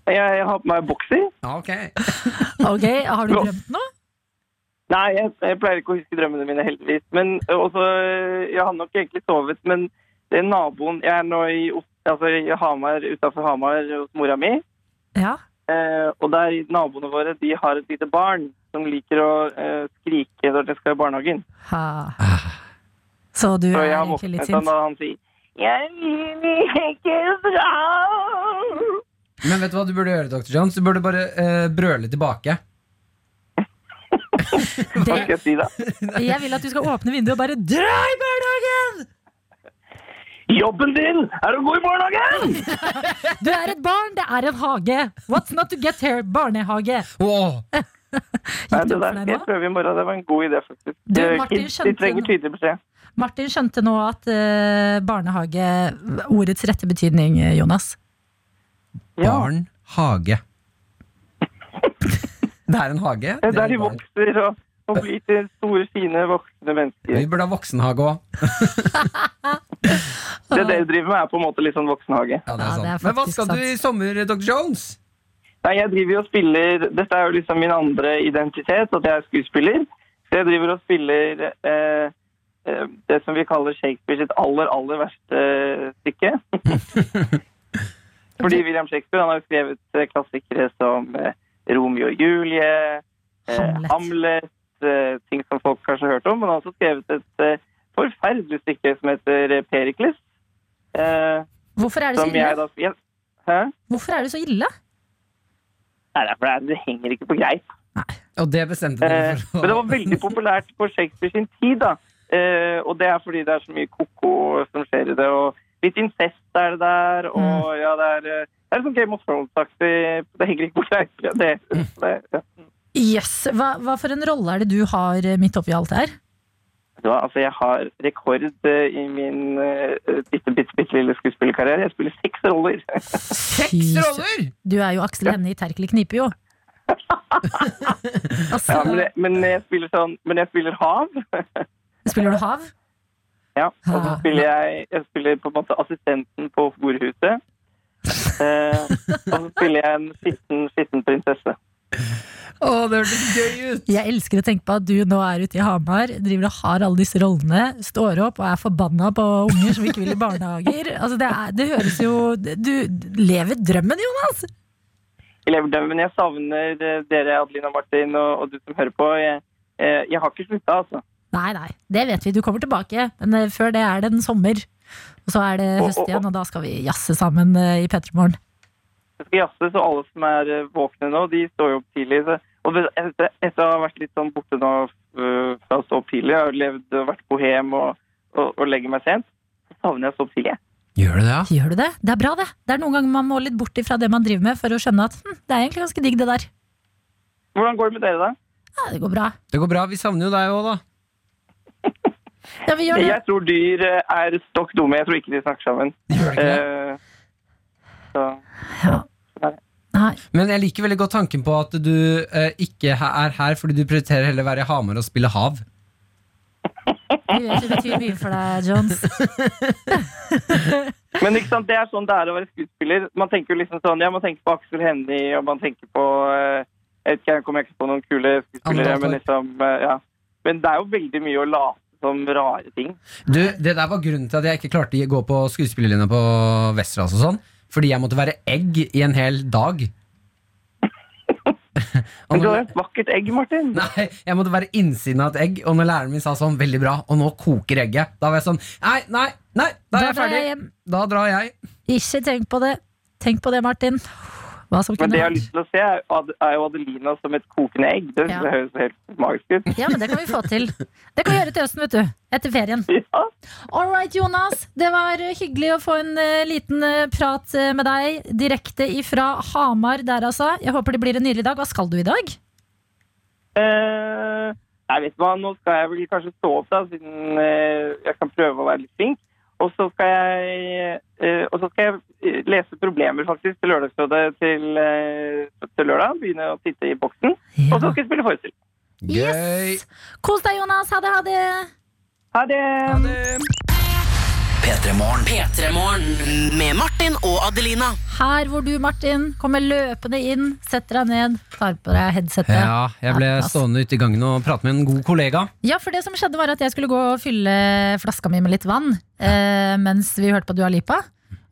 Jeg, jeg har på meg bokser. Ja, ok. Ok, Har du drømt noe? Nei, jeg, jeg pleier ikke å huske drømmene mine, heldigvis. Men også, Jeg har nok egentlig sovet, men det er naboen Jeg er nå i, Os- altså, i Hamar, utafor Hamar hos mora mi. Ja. Eh, og der naboene våre de har et lite barn som liker å eh, skrike når de skal i barnehagen. Ha. Så du Så er jeg har egentlig litt våknet sint? da han sier Jeg vil ikke dra. Men vet du hva du burde gjøre, Dr. Jones? Du burde bare eh, brøle tilbake. Hva skal jeg si da? Jeg vil at du skal åpne vinduet og bare dra i barnehagen! Jobben din er å gå i barnehagen! Du er et barn, det er en hage. What's not to get here? Barnehage. Wow. Nei, det der jeg prøver i morgen. Det var en god idé, faktisk. Du, Eh, Martin, kids, de trenger tydelig beskjed. Martin skjønte nå at eh, barnehage Ordets rette betydning, eh, Jonas. Ja. barn, hage. Det er en hage. Det er der er de barn. vokser og, og blir til store, fine voksne Vi mennesker. burde ha voksenhage òg. Det dere driver med, er på en måte litt sånn voksenhage. Ja, det er Ja, det er. Men hva faktisk skal du i sommer, Dr. Jones? Nei, jeg driver jo og spiller Dette er jo liksom min andre identitet, at jeg er skuespiller. Så jeg driver og spiller eh, det som vi kaller Shakespeare sitt aller, aller verste stykke. Fordi William Shakespeare han har jo skrevet eh, klassikere som eh, Romeo og Julie, eh, Hamlet. Hamlet, eh, ting som folk kanskje har hørt om. Men han har også skrevet et eh, forferdelig stykke som heter eh, Perikles. Eh, Hvorfor er det så ille? da jeg, Hæ? Hvorfor er det så ille? Nei, det er det henger ikke på greip. Og det bestemte Eh, dere for men det var veldig populært på Shakespeare sin tid, da. Eh, og det er fordi det er så mye koko som skjer i det. Og litt incest er det der, og ja, det er eh, Det er sånn Game of Thrones-aktig. Det henger ikke på greip. Ja, det, det, ja. Yes. Hva, hva for en rolle er det du har eh, midt oppi alt her? Ja, altså, jeg har rekord i min uh, bitte, bitte, bitte lille skuespillerkarriere. Jeg spiller seks roller. Seks roller! Du er jo Aksel Hennie i Terkelig knipe, jo. altså, Ja, men, jeg- men jeg spiller sånn Men jeg spiller hav. spiller du hav? Ja, og så Ah. spiller jeg Jeg spiller på en måte assistenten på horhuset. Eh, og så spiller jeg en skitten, skitten prinsesse. Å, det hørtes gøy ut! Jeg elsker å tenke på at du nå er ute i Hamar, driver og har alle disse rollene, står opp og er forbanna på unger som ikke vil i barnehager. Altså, det, er, det høres jo Du lever drømmen, Jonas! Jeg lever drømmen. Jeg savner dere, dere, Adelina Martin, og, og du som hører på. Jeg, jeg, jeg har ikke slutta, altså. Nei, nei, det vet vi. Du kommer tilbake. Men eh, før det er det en sommer. Og så er det høst igjen, og da skal vi jazze sammen eh, i P3 Morgen. Jeg skal jazze, så alle som er eh, våkne nå, de står jo opp tidlig. Så, og etter, etter å ha vært litt sånn borte nå fra å stå opp tidlig, jeg har levd og vært bohem og, og, og legger meg sent, så savner jeg å stå opp tidlig. Gjør du det, ja? Gjør du det? Det er bra, det. Det er noen ganger man må litt bort ifra det man driver med, for å skjønne at hm, det er egentlig ganske digg, det der. Hvordan går det med dere, da? Ja, det går bra. Det går bra. Vi savner jo deg òg, da. Ja, vi gjør det. Jeg tror dyr eh, er stokk dumme. Jeg tror ikke de snakker sammen. Eh, så Nei. Men jeg liker veldig godt tanken på at du uh, ikke er her fordi du prioriterer heller å være i Hamar og spille hav. Vet det betyr mye for deg, Jones. Men ikke sant, det er sånn det er å være skuespiller. Man tenker jo liksom sånn, ja, man tenker på Aksel Hennie, og man tenker på uh, Jeg vet ikke, jeg kommer ikke på noen kule skuespillere, men liksom uh, Ja. Men det er jo veldig mye å late som rare ting. Du, Det der var grunnen til at jeg ikke klarte å gå på skuespillerlinja på Westerdals og sånn. Fordi jeg måtte være egg i en hel dag. Men du har et vakkert egg, Martin. Nei, jeg måtte være innsiden av et egg, og når læreren min sa sånn 'veldig bra', og nå koker egget, da var jeg sånn Nei, nei, nei, da er jeg ferdig. Da drar jeg. Ikke tenk på det. Tenk på det, Martin. Men det jeg har lyst til å se, er jo Adelina som et kokende egg. Det, Ja. høres helt magisk ut. Ja, men det kan vi få til. Det kan vi gjøre til høsten, vet du. Etter ferien. Ja. All right, Jonas. Det var hyggelig å få en eh, liten eh, prat eh, med deg direkte ifra Hamar der, altså. Jeg håper det blir en nydelig dag. Hva skal du i dag? Jeg vet hva, Nå skal jeg vel kanskje stå opp, da, siden jeg kan prøve å være litt flink. Og så skal jeg, eh, og så skal jeg eh, lese problemer faktisk til Lørdagsrådet til, eh, til lørdag. Begynne å sitte i boksen. Og så skal jeg spille forestilling. Gøy. Yes! Kos deg, Jonas. Ha det, ha det. Ha det! P3morgen. P3morgen med Martin og Adelina. Her hvor du, Martin, kommer løpende inn, setter deg ned, tar på deg headsetet. Ja, jeg ble stående ute i gangen og prate med en god kollega. Ja, for det som skjedde var at jeg skulle gå og fylle flaska mi med litt vann eh, mens vi hørte på Dua Lipa.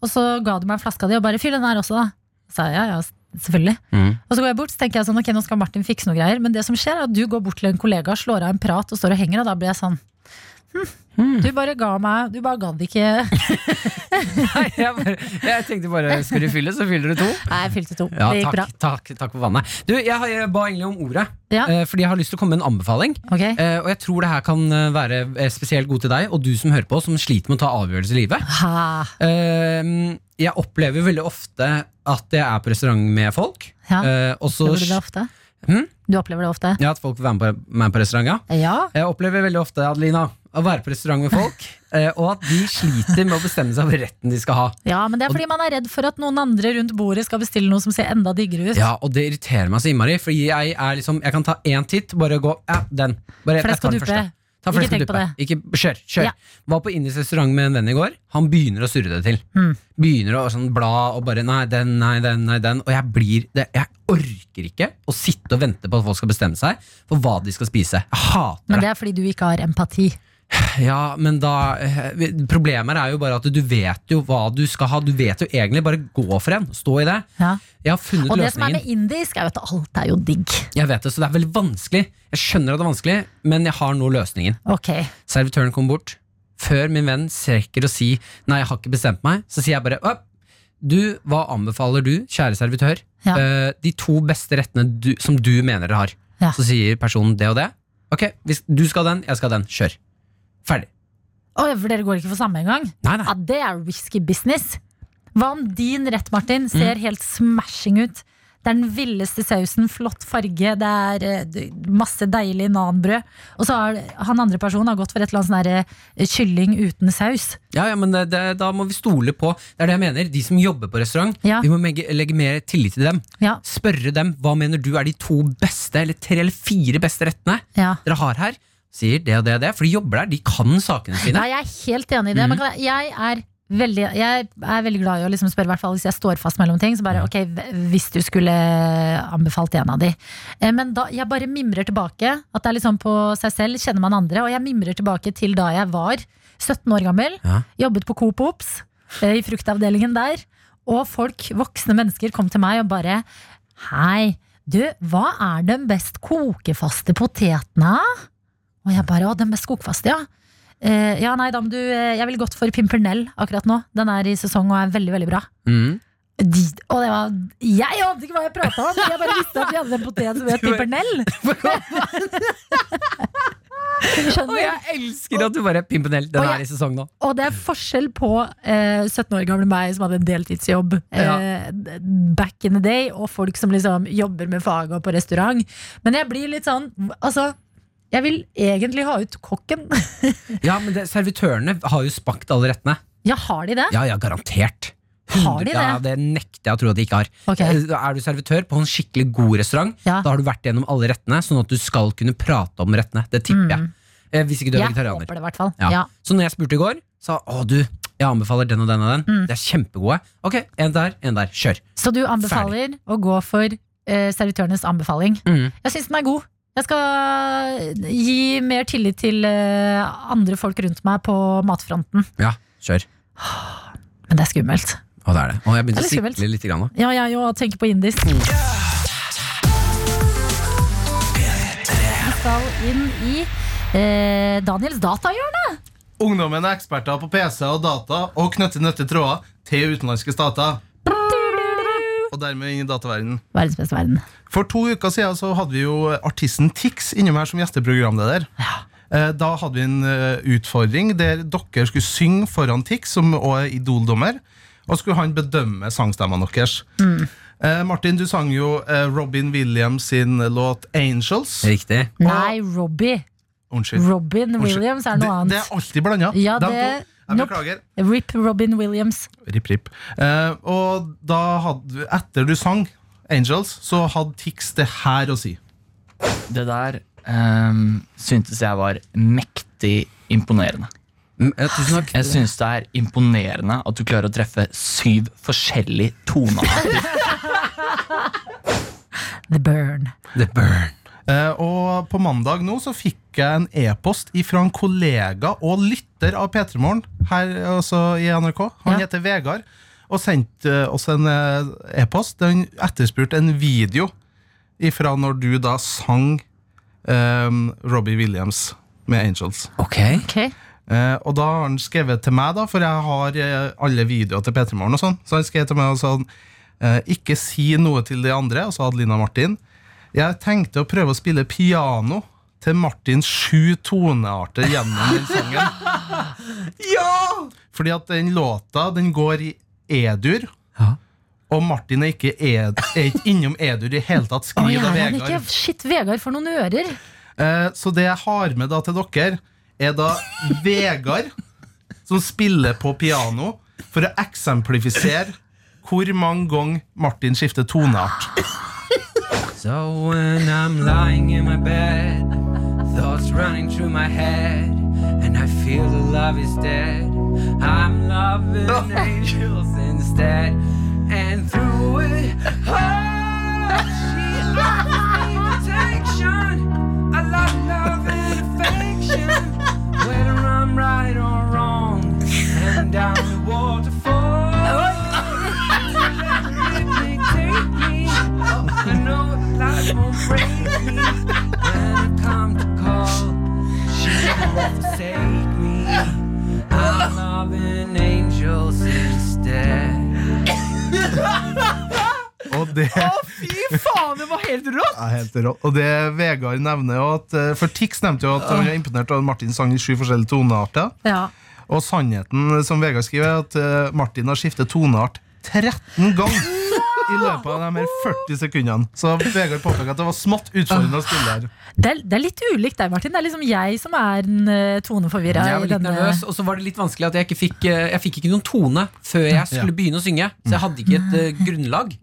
Og så ga du meg flaska di og bare 'fyll den her også', da. Sa jeg ja, ja, selvfølgelig. Mm. Og så går jeg bort, så tenker jeg sånn, ok, nå skal Martin fikse noe greier. Men det som skjer er at du går bort til en kollega, slår av en prat og står og henger, og da blir jeg sånn hm, Du bare ga meg Du bare gadd ikke Nei, jeg, bare, jeg tenkte bare skal du fylle, så fyller du to. Nei, jeg fylte to. Ja, det gikk bra. takk, takk, takk for vannet. Du, jeg, jeg ba egentlig om ordet, Ja. eh, fordi jeg har lyst til å komme med en anbefaling. Okay. Eh, og jeg tror det her kan eh, være spesielt god til deg og du som hører på, som sliter med å ta avgjørelser i livet. Ha. Jeg opplever veldig ofte at jeg er på restaurant med folk. Ja. eh, og så det ofte? Hmm? Du opplever det ofte? Ja, at folk vil være med på, meg på restaurant, ja. Ja. Jeg opplever veldig ofte, Adelina, å være på restaurant med folk, eh, og at de sliter med å bestemme seg for retten de skal ha. ja, men det er fordi man er redd for at noen andre rundt bordet skal bestille noe som ser enda diggere ut. Ja, og det irriterer meg så innmari, fordi jeg er liksom Jeg kan ta én titt, bare gå Ja, den. Bare, Flesk og den duppe. Ta Ikke flesk tenk på det. Ikke, kjør, kjør. Ja. Var på indisk restaurant med en venn i går. Han begynner å surre det til. Mm. Begynner å sånn bla og bare Nei, den, nei, den, nei, den. Og jeg blir det, Jeg orker ikke å sitte og vente på at folk skal bestemme seg for hva de skal spise. Jeg hater det. Men det er fordi du ikke har empati. Ja, men da eh, Problemet er jo bare at du vet jo hva du skal ha. Du vet jo egentlig. Bare gå for en. Stå i det. Ja. Jeg har funnet Og det som er med indisk, er at alt er jo digg. Jeg vet det, så det er veldig vanskelig. Jeg skjønner at det er vanskelig, men jeg har nå løsningen. Okay. Servitøren kommer bort. Før min venn strekker å si 'nei, jeg har ikke bestemt meg', så sier jeg bare «Å, du, hva anbefaler du, kjære servitør? Ja. Eh, de to beste rettene du, som du mener dere har. Ja. Så sier personen det og det. Ok, du skal den, jeg skal den. Kjør. Ferdig. Oi, for dere går ikke for samme engang? Nei, nei. Ja, det er risky business. Hva om din rett, Martin, ser helt smashing ut? Det er den villeste sausen, flott farge, det er eh, masse deilig nanbrød. Og så har han andre personen har gått for et eller annet sånn eh, kylling uten saus. Ja, ja, men det, det, da må vi stole på Det er det jeg mener. De som jobber på restaurant, Ja. vi må legge, legge mer tillit til dem. Ja, Spørre dem hva mener du er de to beste, eller tre eller fire beste rettene ja. dere har her. Sier det og det og det, for de jobber der. De kan sakene sine. ja, jeg er helt enig i det. Men jeg, er Veldig, jeg er veldig glad i å liksom spørre, i hvert fall hvis jeg står fast mellom ting. Så bare, ok, Hvis du skulle anbefalt en av de. Eh, Men da, jeg bare mimrer tilbake. At det er liksom på seg selv kjenner man andre. Og jeg mimrer tilbake til da jeg var 17 år gammel. Ja. Jobbet på Coop Ops, eh, i fruktavdelingen der. Og folk, voksne mennesker, kom til meg og bare Hei, du, hva er den best kokefaste potetene? Og jeg bare, å, den med skogfast, ja. Eh, ja, nei, da må du eh, Jeg vil gått for Pimpernell akkurat nå. Den er i sesong og er veldig, veldig bra. Mm. De, og det var Jeg ante ikke hva jeg prata om! Jeg bare visste at vi hadde en potet som het Pimpernell. Og jeg elsker at du bare Pimpernell, den jeg, er i sesong nå. Og det er forskjell på eh, 17 år gamle meg som hadde en deltidsjobb eh, back in the day, og folk som liksom jobber med faget og på restaurant. Men jeg blir litt sånn Altså, jeg vil egentlig ha ut kokken. Ja, men det, Servitørene har jo spakt alle rettene. ja, har de det? Ja, ja, garantert. Har de det? Ja, det nekter jeg å tro at de ikke har. Ok. Eh, Er du servitør på en skikkelig god restaurant, Ja. da har du vært gjennom alle rettene, sånn at du skal kunne prate om rettene. Det tipper jeg. Eh, Hvis ikke du er Mm. Jeg vegetarianer. håper det, hvert fall. Ja. Ja. Så når jeg spurte i går, sa å du, jeg anbefaler den og den og den. Mm. De er kjempegode. Ok, en der, en der. Kjør. Så du anbefaler å gå for uh, servitørenes anbefaling? Mm. Jeg syns den er god. Jeg skal gi mer tillit til eh, andre folk rundt meg på matfronten. Ja, kjør. Men det er skummelt. Og det er det. Og jeg begynte å sikle litt. Grann, da. Ja, jeg òg tenker på indisk. Vi skal inn i eh, Daniels datahjørne. Ungdommen er eksperter på PC og data og knytter nøtte tråder til utenlandske stater. Og dermed inn i dataverdenen. Verdens beste verden. For to uker siden så hadde vi jo artisten Tix innom her som gjesteprogramleder. Ja. Da hadde vi en eh, utfordring der dere skulle synge foran Tix, som også er Idol-dommer. Og skulle han bedømme sangstemmene deres. Mm. Martin, du sang jo eh, Robin Williams sin låt 'Angels'. Riktig. Nei, Robbie. Unnskyld. Robin Unnskyld. Williams er noe det, det er alltid blanda. Ja, det-. Jeg Nope. beklager. Rip Robin Williams. Rip, rip. Uh, og da hadde, etter du sang Angels, så hadde Tix det her å si. Det der um, syntes jeg var mektig imponerende. Mm, tusen takk. Jeg syns det er imponerende at du klarer å treffe syv forskjellige tonearter. The Burn. The Burn. Eh, og på mandag nå så fikk jeg en e-post fra en kollega og lytter av P3 Morgen her altså i NRK. Han Ja. heter Vegard. Og sendte eh, oss en eh, e-post. der Han etterspurte en video ifra når du da sang um, Robbie Williams med Angels. Ok. okay. Uh, og da har han skrevet til meg, da for jeg har uh, alle videoer til P3 Morgen. og sånn Så han skrev til meg og sa uh, ikke si noe til de andre. Og så hadde Lina Martin. Jeg tenkte å prøve å spille piano til Martins sju tonearter gjennom den sangen. Ja! Fordi at den låta den går i E-dur. Ja. Og Martin er ikke, ed, er ikke innom E-dur i hele tatt. Skriv ja, av ikke. Vegard. Shit, Vegard får noen ører. Eh, så det jeg har med da til dere, er da Vegard som spiller på piano for å eksemplifisere hvor mange ganger Martin skifter toneart. So when I'm lying in my bed, thoughts running through my head, and I feel the love is dead. I'm loving oh, angels instead, and through it all, she offers me protection. I love love and affection, whether I'm right or wrong, and down the waterfall. Og det Fy faen, det var helt rått! Ja, helt rått. Og det Vegard nevner jo at eh, For Tix nevnte jo at han var imponert over Martin sang i sju forskjellige tonearter. Ja. Og sannheten som Vegard skriver, er at eh, Martin har skiftet toneart 13 ganger i løpet av de her 40 sekundene. Så Vegard påpeker at det var smått utfordrende å spille her. Det, er, det er litt ulikt deg, Martin. Det er liksom jeg som er den uh, toneforvirra. Jeg var litt nervøs, og så var det litt vanskelig at jeg ikke fikk eh, Jeg fikk ikke noen tone før jeg skulle begynne å synge. Så jeg hadde ikke et eh, grunnlag.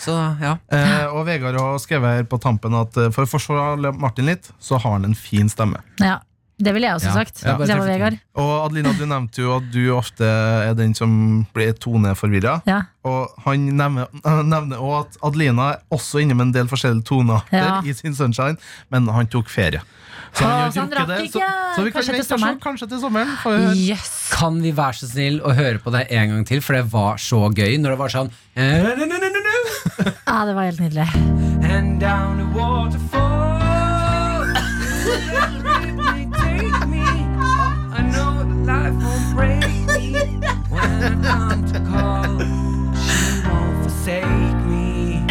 Så ja. Eh, og Vegard har skrevet her på tampen at eh, for å forsvare Martin litt, så har han en fin stemme. Ja, det ville jeg også Ja. sagt. Ja, hvis jeg var Vegard. Og Adelina, du nevnte jo at du ofte er den som blir toneforvirra. Ja. Og han nevner, han nevner også at Adelina er også inne med en del forskjellige toner Ja. i sin Sunshine, men han tok ferie. Så Å, så han rakk det, så, ikke. så vi kan Kanskje til og se. sommeren. Kanskje til sommeren. Yes. Kan vi være så snill å høre på det en gang til, for det var så gøy når det var sånn eh. Ja, det var helt nydelig. And down the waterfall To call She won't forsake me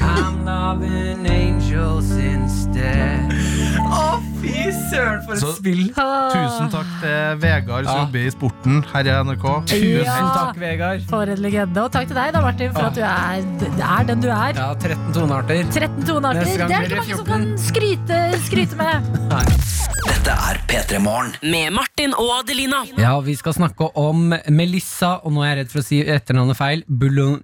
I'm loving angels instead Å, fy søren for et Så- spill Tusen takk til Vegard som Ja. jobber i sporten her i NRK. Tusen Ja. takk, Vegard For en legende. Og takk til deg, da, Martin, for at du er, er den du er. Ja, 13 tonearter 13 tonearter. Neste gang Det er blir ikke det mange som kan skryte, skryte med. Dette er P3 Morgen. Med Martin og Adelina. Ja, vi skal snakke om Melissa, og nå er jeg redd for å si etternavnet feil. Bulon...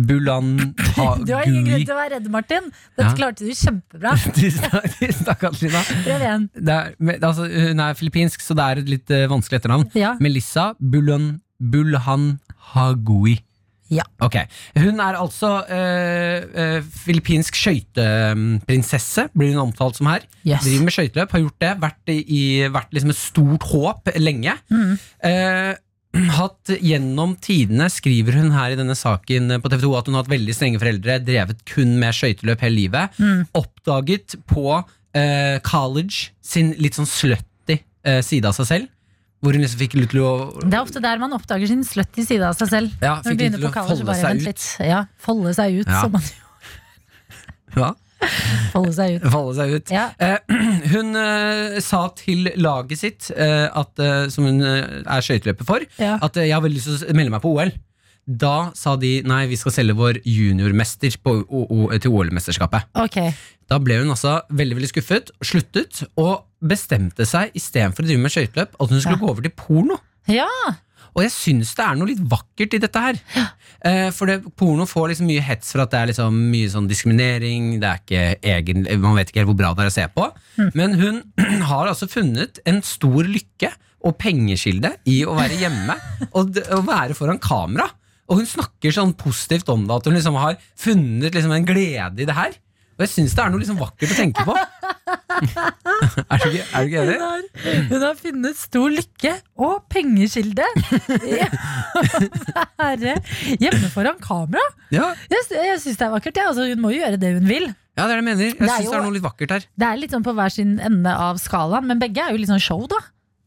Bulan Du har ingen grunn til å være redd, Martin. Dette Ja. klarte du kjempebra. Tusen takk, tusen takk, Adelina. Prøv igjen. Det er, men, altså, hun er filippinsk, så det er et litt eh, vanskelig etternavn. Ja. Melissa Bulan, Bulhan Hagui. Ja. Ok, Hun er altså eh, eh, filippinsk skøyteprinsesse, blir hun omtalt som her. Yes. Driver med skøyteløp, har gjort det. Vært, i, vært liksom et stort håp lenge. Mm. Eh, hatt gjennom tidene, skriver hun her i denne saken på TV 2, at hun har hatt veldig strenge foreldre, drevet kun med skøyteløp hele livet. Mm. Oppdaget på eh, college sin litt sånn slutty eh, side av seg selv. Hvor hun liksom fikk lov til å Det er ofte der man oppdager sin slutty side av seg selv. Ja, Når fikk begynner på college, bare vent litt. Ja, folde seg ut, Ja. som man ja, folde seg ut. folde seg ut. Ja. Eh, hun eh, sa til laget sitt, eh, at, eh, som hun eh, er skøyteløper for, Ja. at eh, jeg har veldig lyst til å melde meg på OL. Da sa de nei, vi skal selge vår juniormester til OL-mesterskapet. Okay. Da ble hun altså veldig veldig skuffet, sluttet, og bestemte seg istedenfor å drive med skøyteløp, at hun skulle Ja. gå over til porno. Ja. Og jeg syns det er noe litt vakkert i dette her. Eh, for det, porno får liksom mye hets for at det er liksom mye sånn diskriminering, det er ikke egen, man vet ikke helt hvor bra det er å se på. Men hun har altså funnet en stor lykke og pengeskilde i å være hjemme og, og være foran kamera. Og hun snakker sånn positivt om det, at hun liksom har funnet liksom en glede i det her. Og jeg syns det er noe liksom vakkert å tenke på. er, du ikke, ikke Hun enig? har, hun har funnet stor lykke og pengeskilde i å være hjemme foran kamera. Ja, Jeg, jeg syns det er vakkert. Ja. Altså, hun må jo gjøre det hun vil. ja, det er det jeg mener. Jeg syns det er noe litt vakkert her. Det er litt sånn på hver sin ende av skalaen, men begge er jo litt sånn show, da.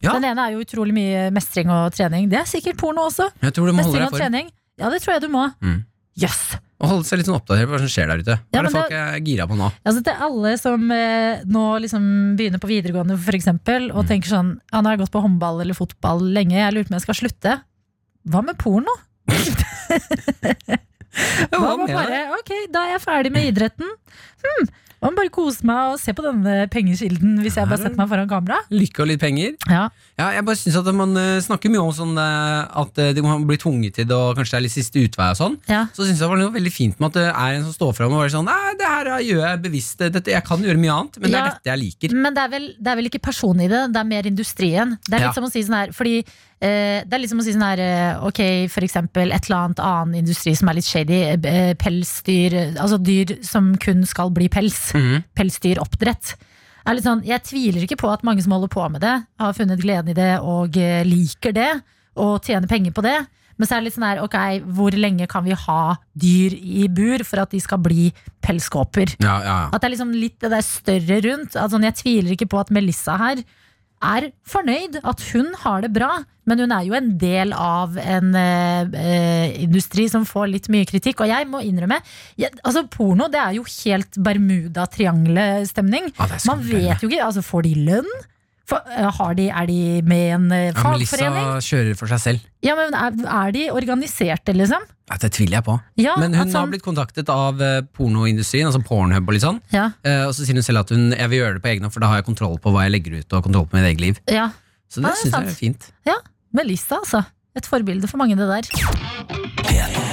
Ja. Den ene er jo utrolig mye mestring og trening. Det er sikkert porno også. Mestring og trening. Ja, det tror jeg du må. Mm. Jøss. Og holde seg litt sånn oppdatert på hva som skjer der ute. Hva Ja, er det folk folk er gira på nå? Altså til alle som eh, nå liksom begynner på videregående for eksempel, Mm. og tenker sånn Ja, nå har jeg gått på håndball eller fotball lenge, jeg lurer på om jeg skal slutte. Hva med porno? Hva med bare Ok, da er jeg ferdig med idretten. Hmm, med bare kose meg og se på denne pengekilden hvis jeg bare setter meg foran kamera? Lykke og litt penger? Ja. Ja, jeg bare synes at Man eh, snakker mye om sånn eh, at eh, må bli tvunget til det, og kanskje det er litt siste utvei. og sånn Ja. Så synes jeg det var noe veldig fint med at det er en som står fram og er sånn Nei, det her gjør jeg bevisst. Dette, jeg kan gjøre mye annet, men det Ja. er dette jeg liker. Men det er, vel, det er vel ikke personen i det, det er mer industrien. Det er litt Ja. som å si sånn her Fordi Det er litt som å si sånn her eh, Ok, for eksempel et eller annet annen industri som er litt shady. eh, Pelsdyr eh, Altså dyr som kun skal bli pels. Mhm. Pelsdyroppdrett. Sånn, jeg tviler ikke på at mange som holder på med det, har funnet gleden i det og eh, liker det. Og tjener penger på det. Men så er det litt sånn her, ok, hvor lenge kan vi ha dyr i bur for at de skal bli pelskåper? Ja, ja, ja. At det er liksom litt det der større rundt. Altså, jeg tviler ikke på at Melissa her er fornøyd, at hun har det bra. Men hun er jo en del av en eh, eh, industri som får litt mye kritikk. Og jeg må innrømme, jeg, altså porno det er jo helt Bermuda-triangelet-stemning. Ja, er Man vet jo ikke, altså Får de lønn? For, eh, har de, er de med i en fagforening? Ja, Melissa kjører for seg selv. Ja, men er, er de organiserte, liksom? Ja, det tviler jeg på. Ja, Men hun altså, har sånn- blitt kontaktet av eh, pornoindustrien, altså Pornhub og litt sånn. ja, Eh, og så sier hun selv at hun, jeg vil gjøre det på egen hånd, for da har jeg kontroll på hva jeg legger ut, og kontroll på mitt eget liv. ja. Så Ja, det det er syns jeg er fint. ja. Melissa, altså. Et forbilde for mange, det der. P3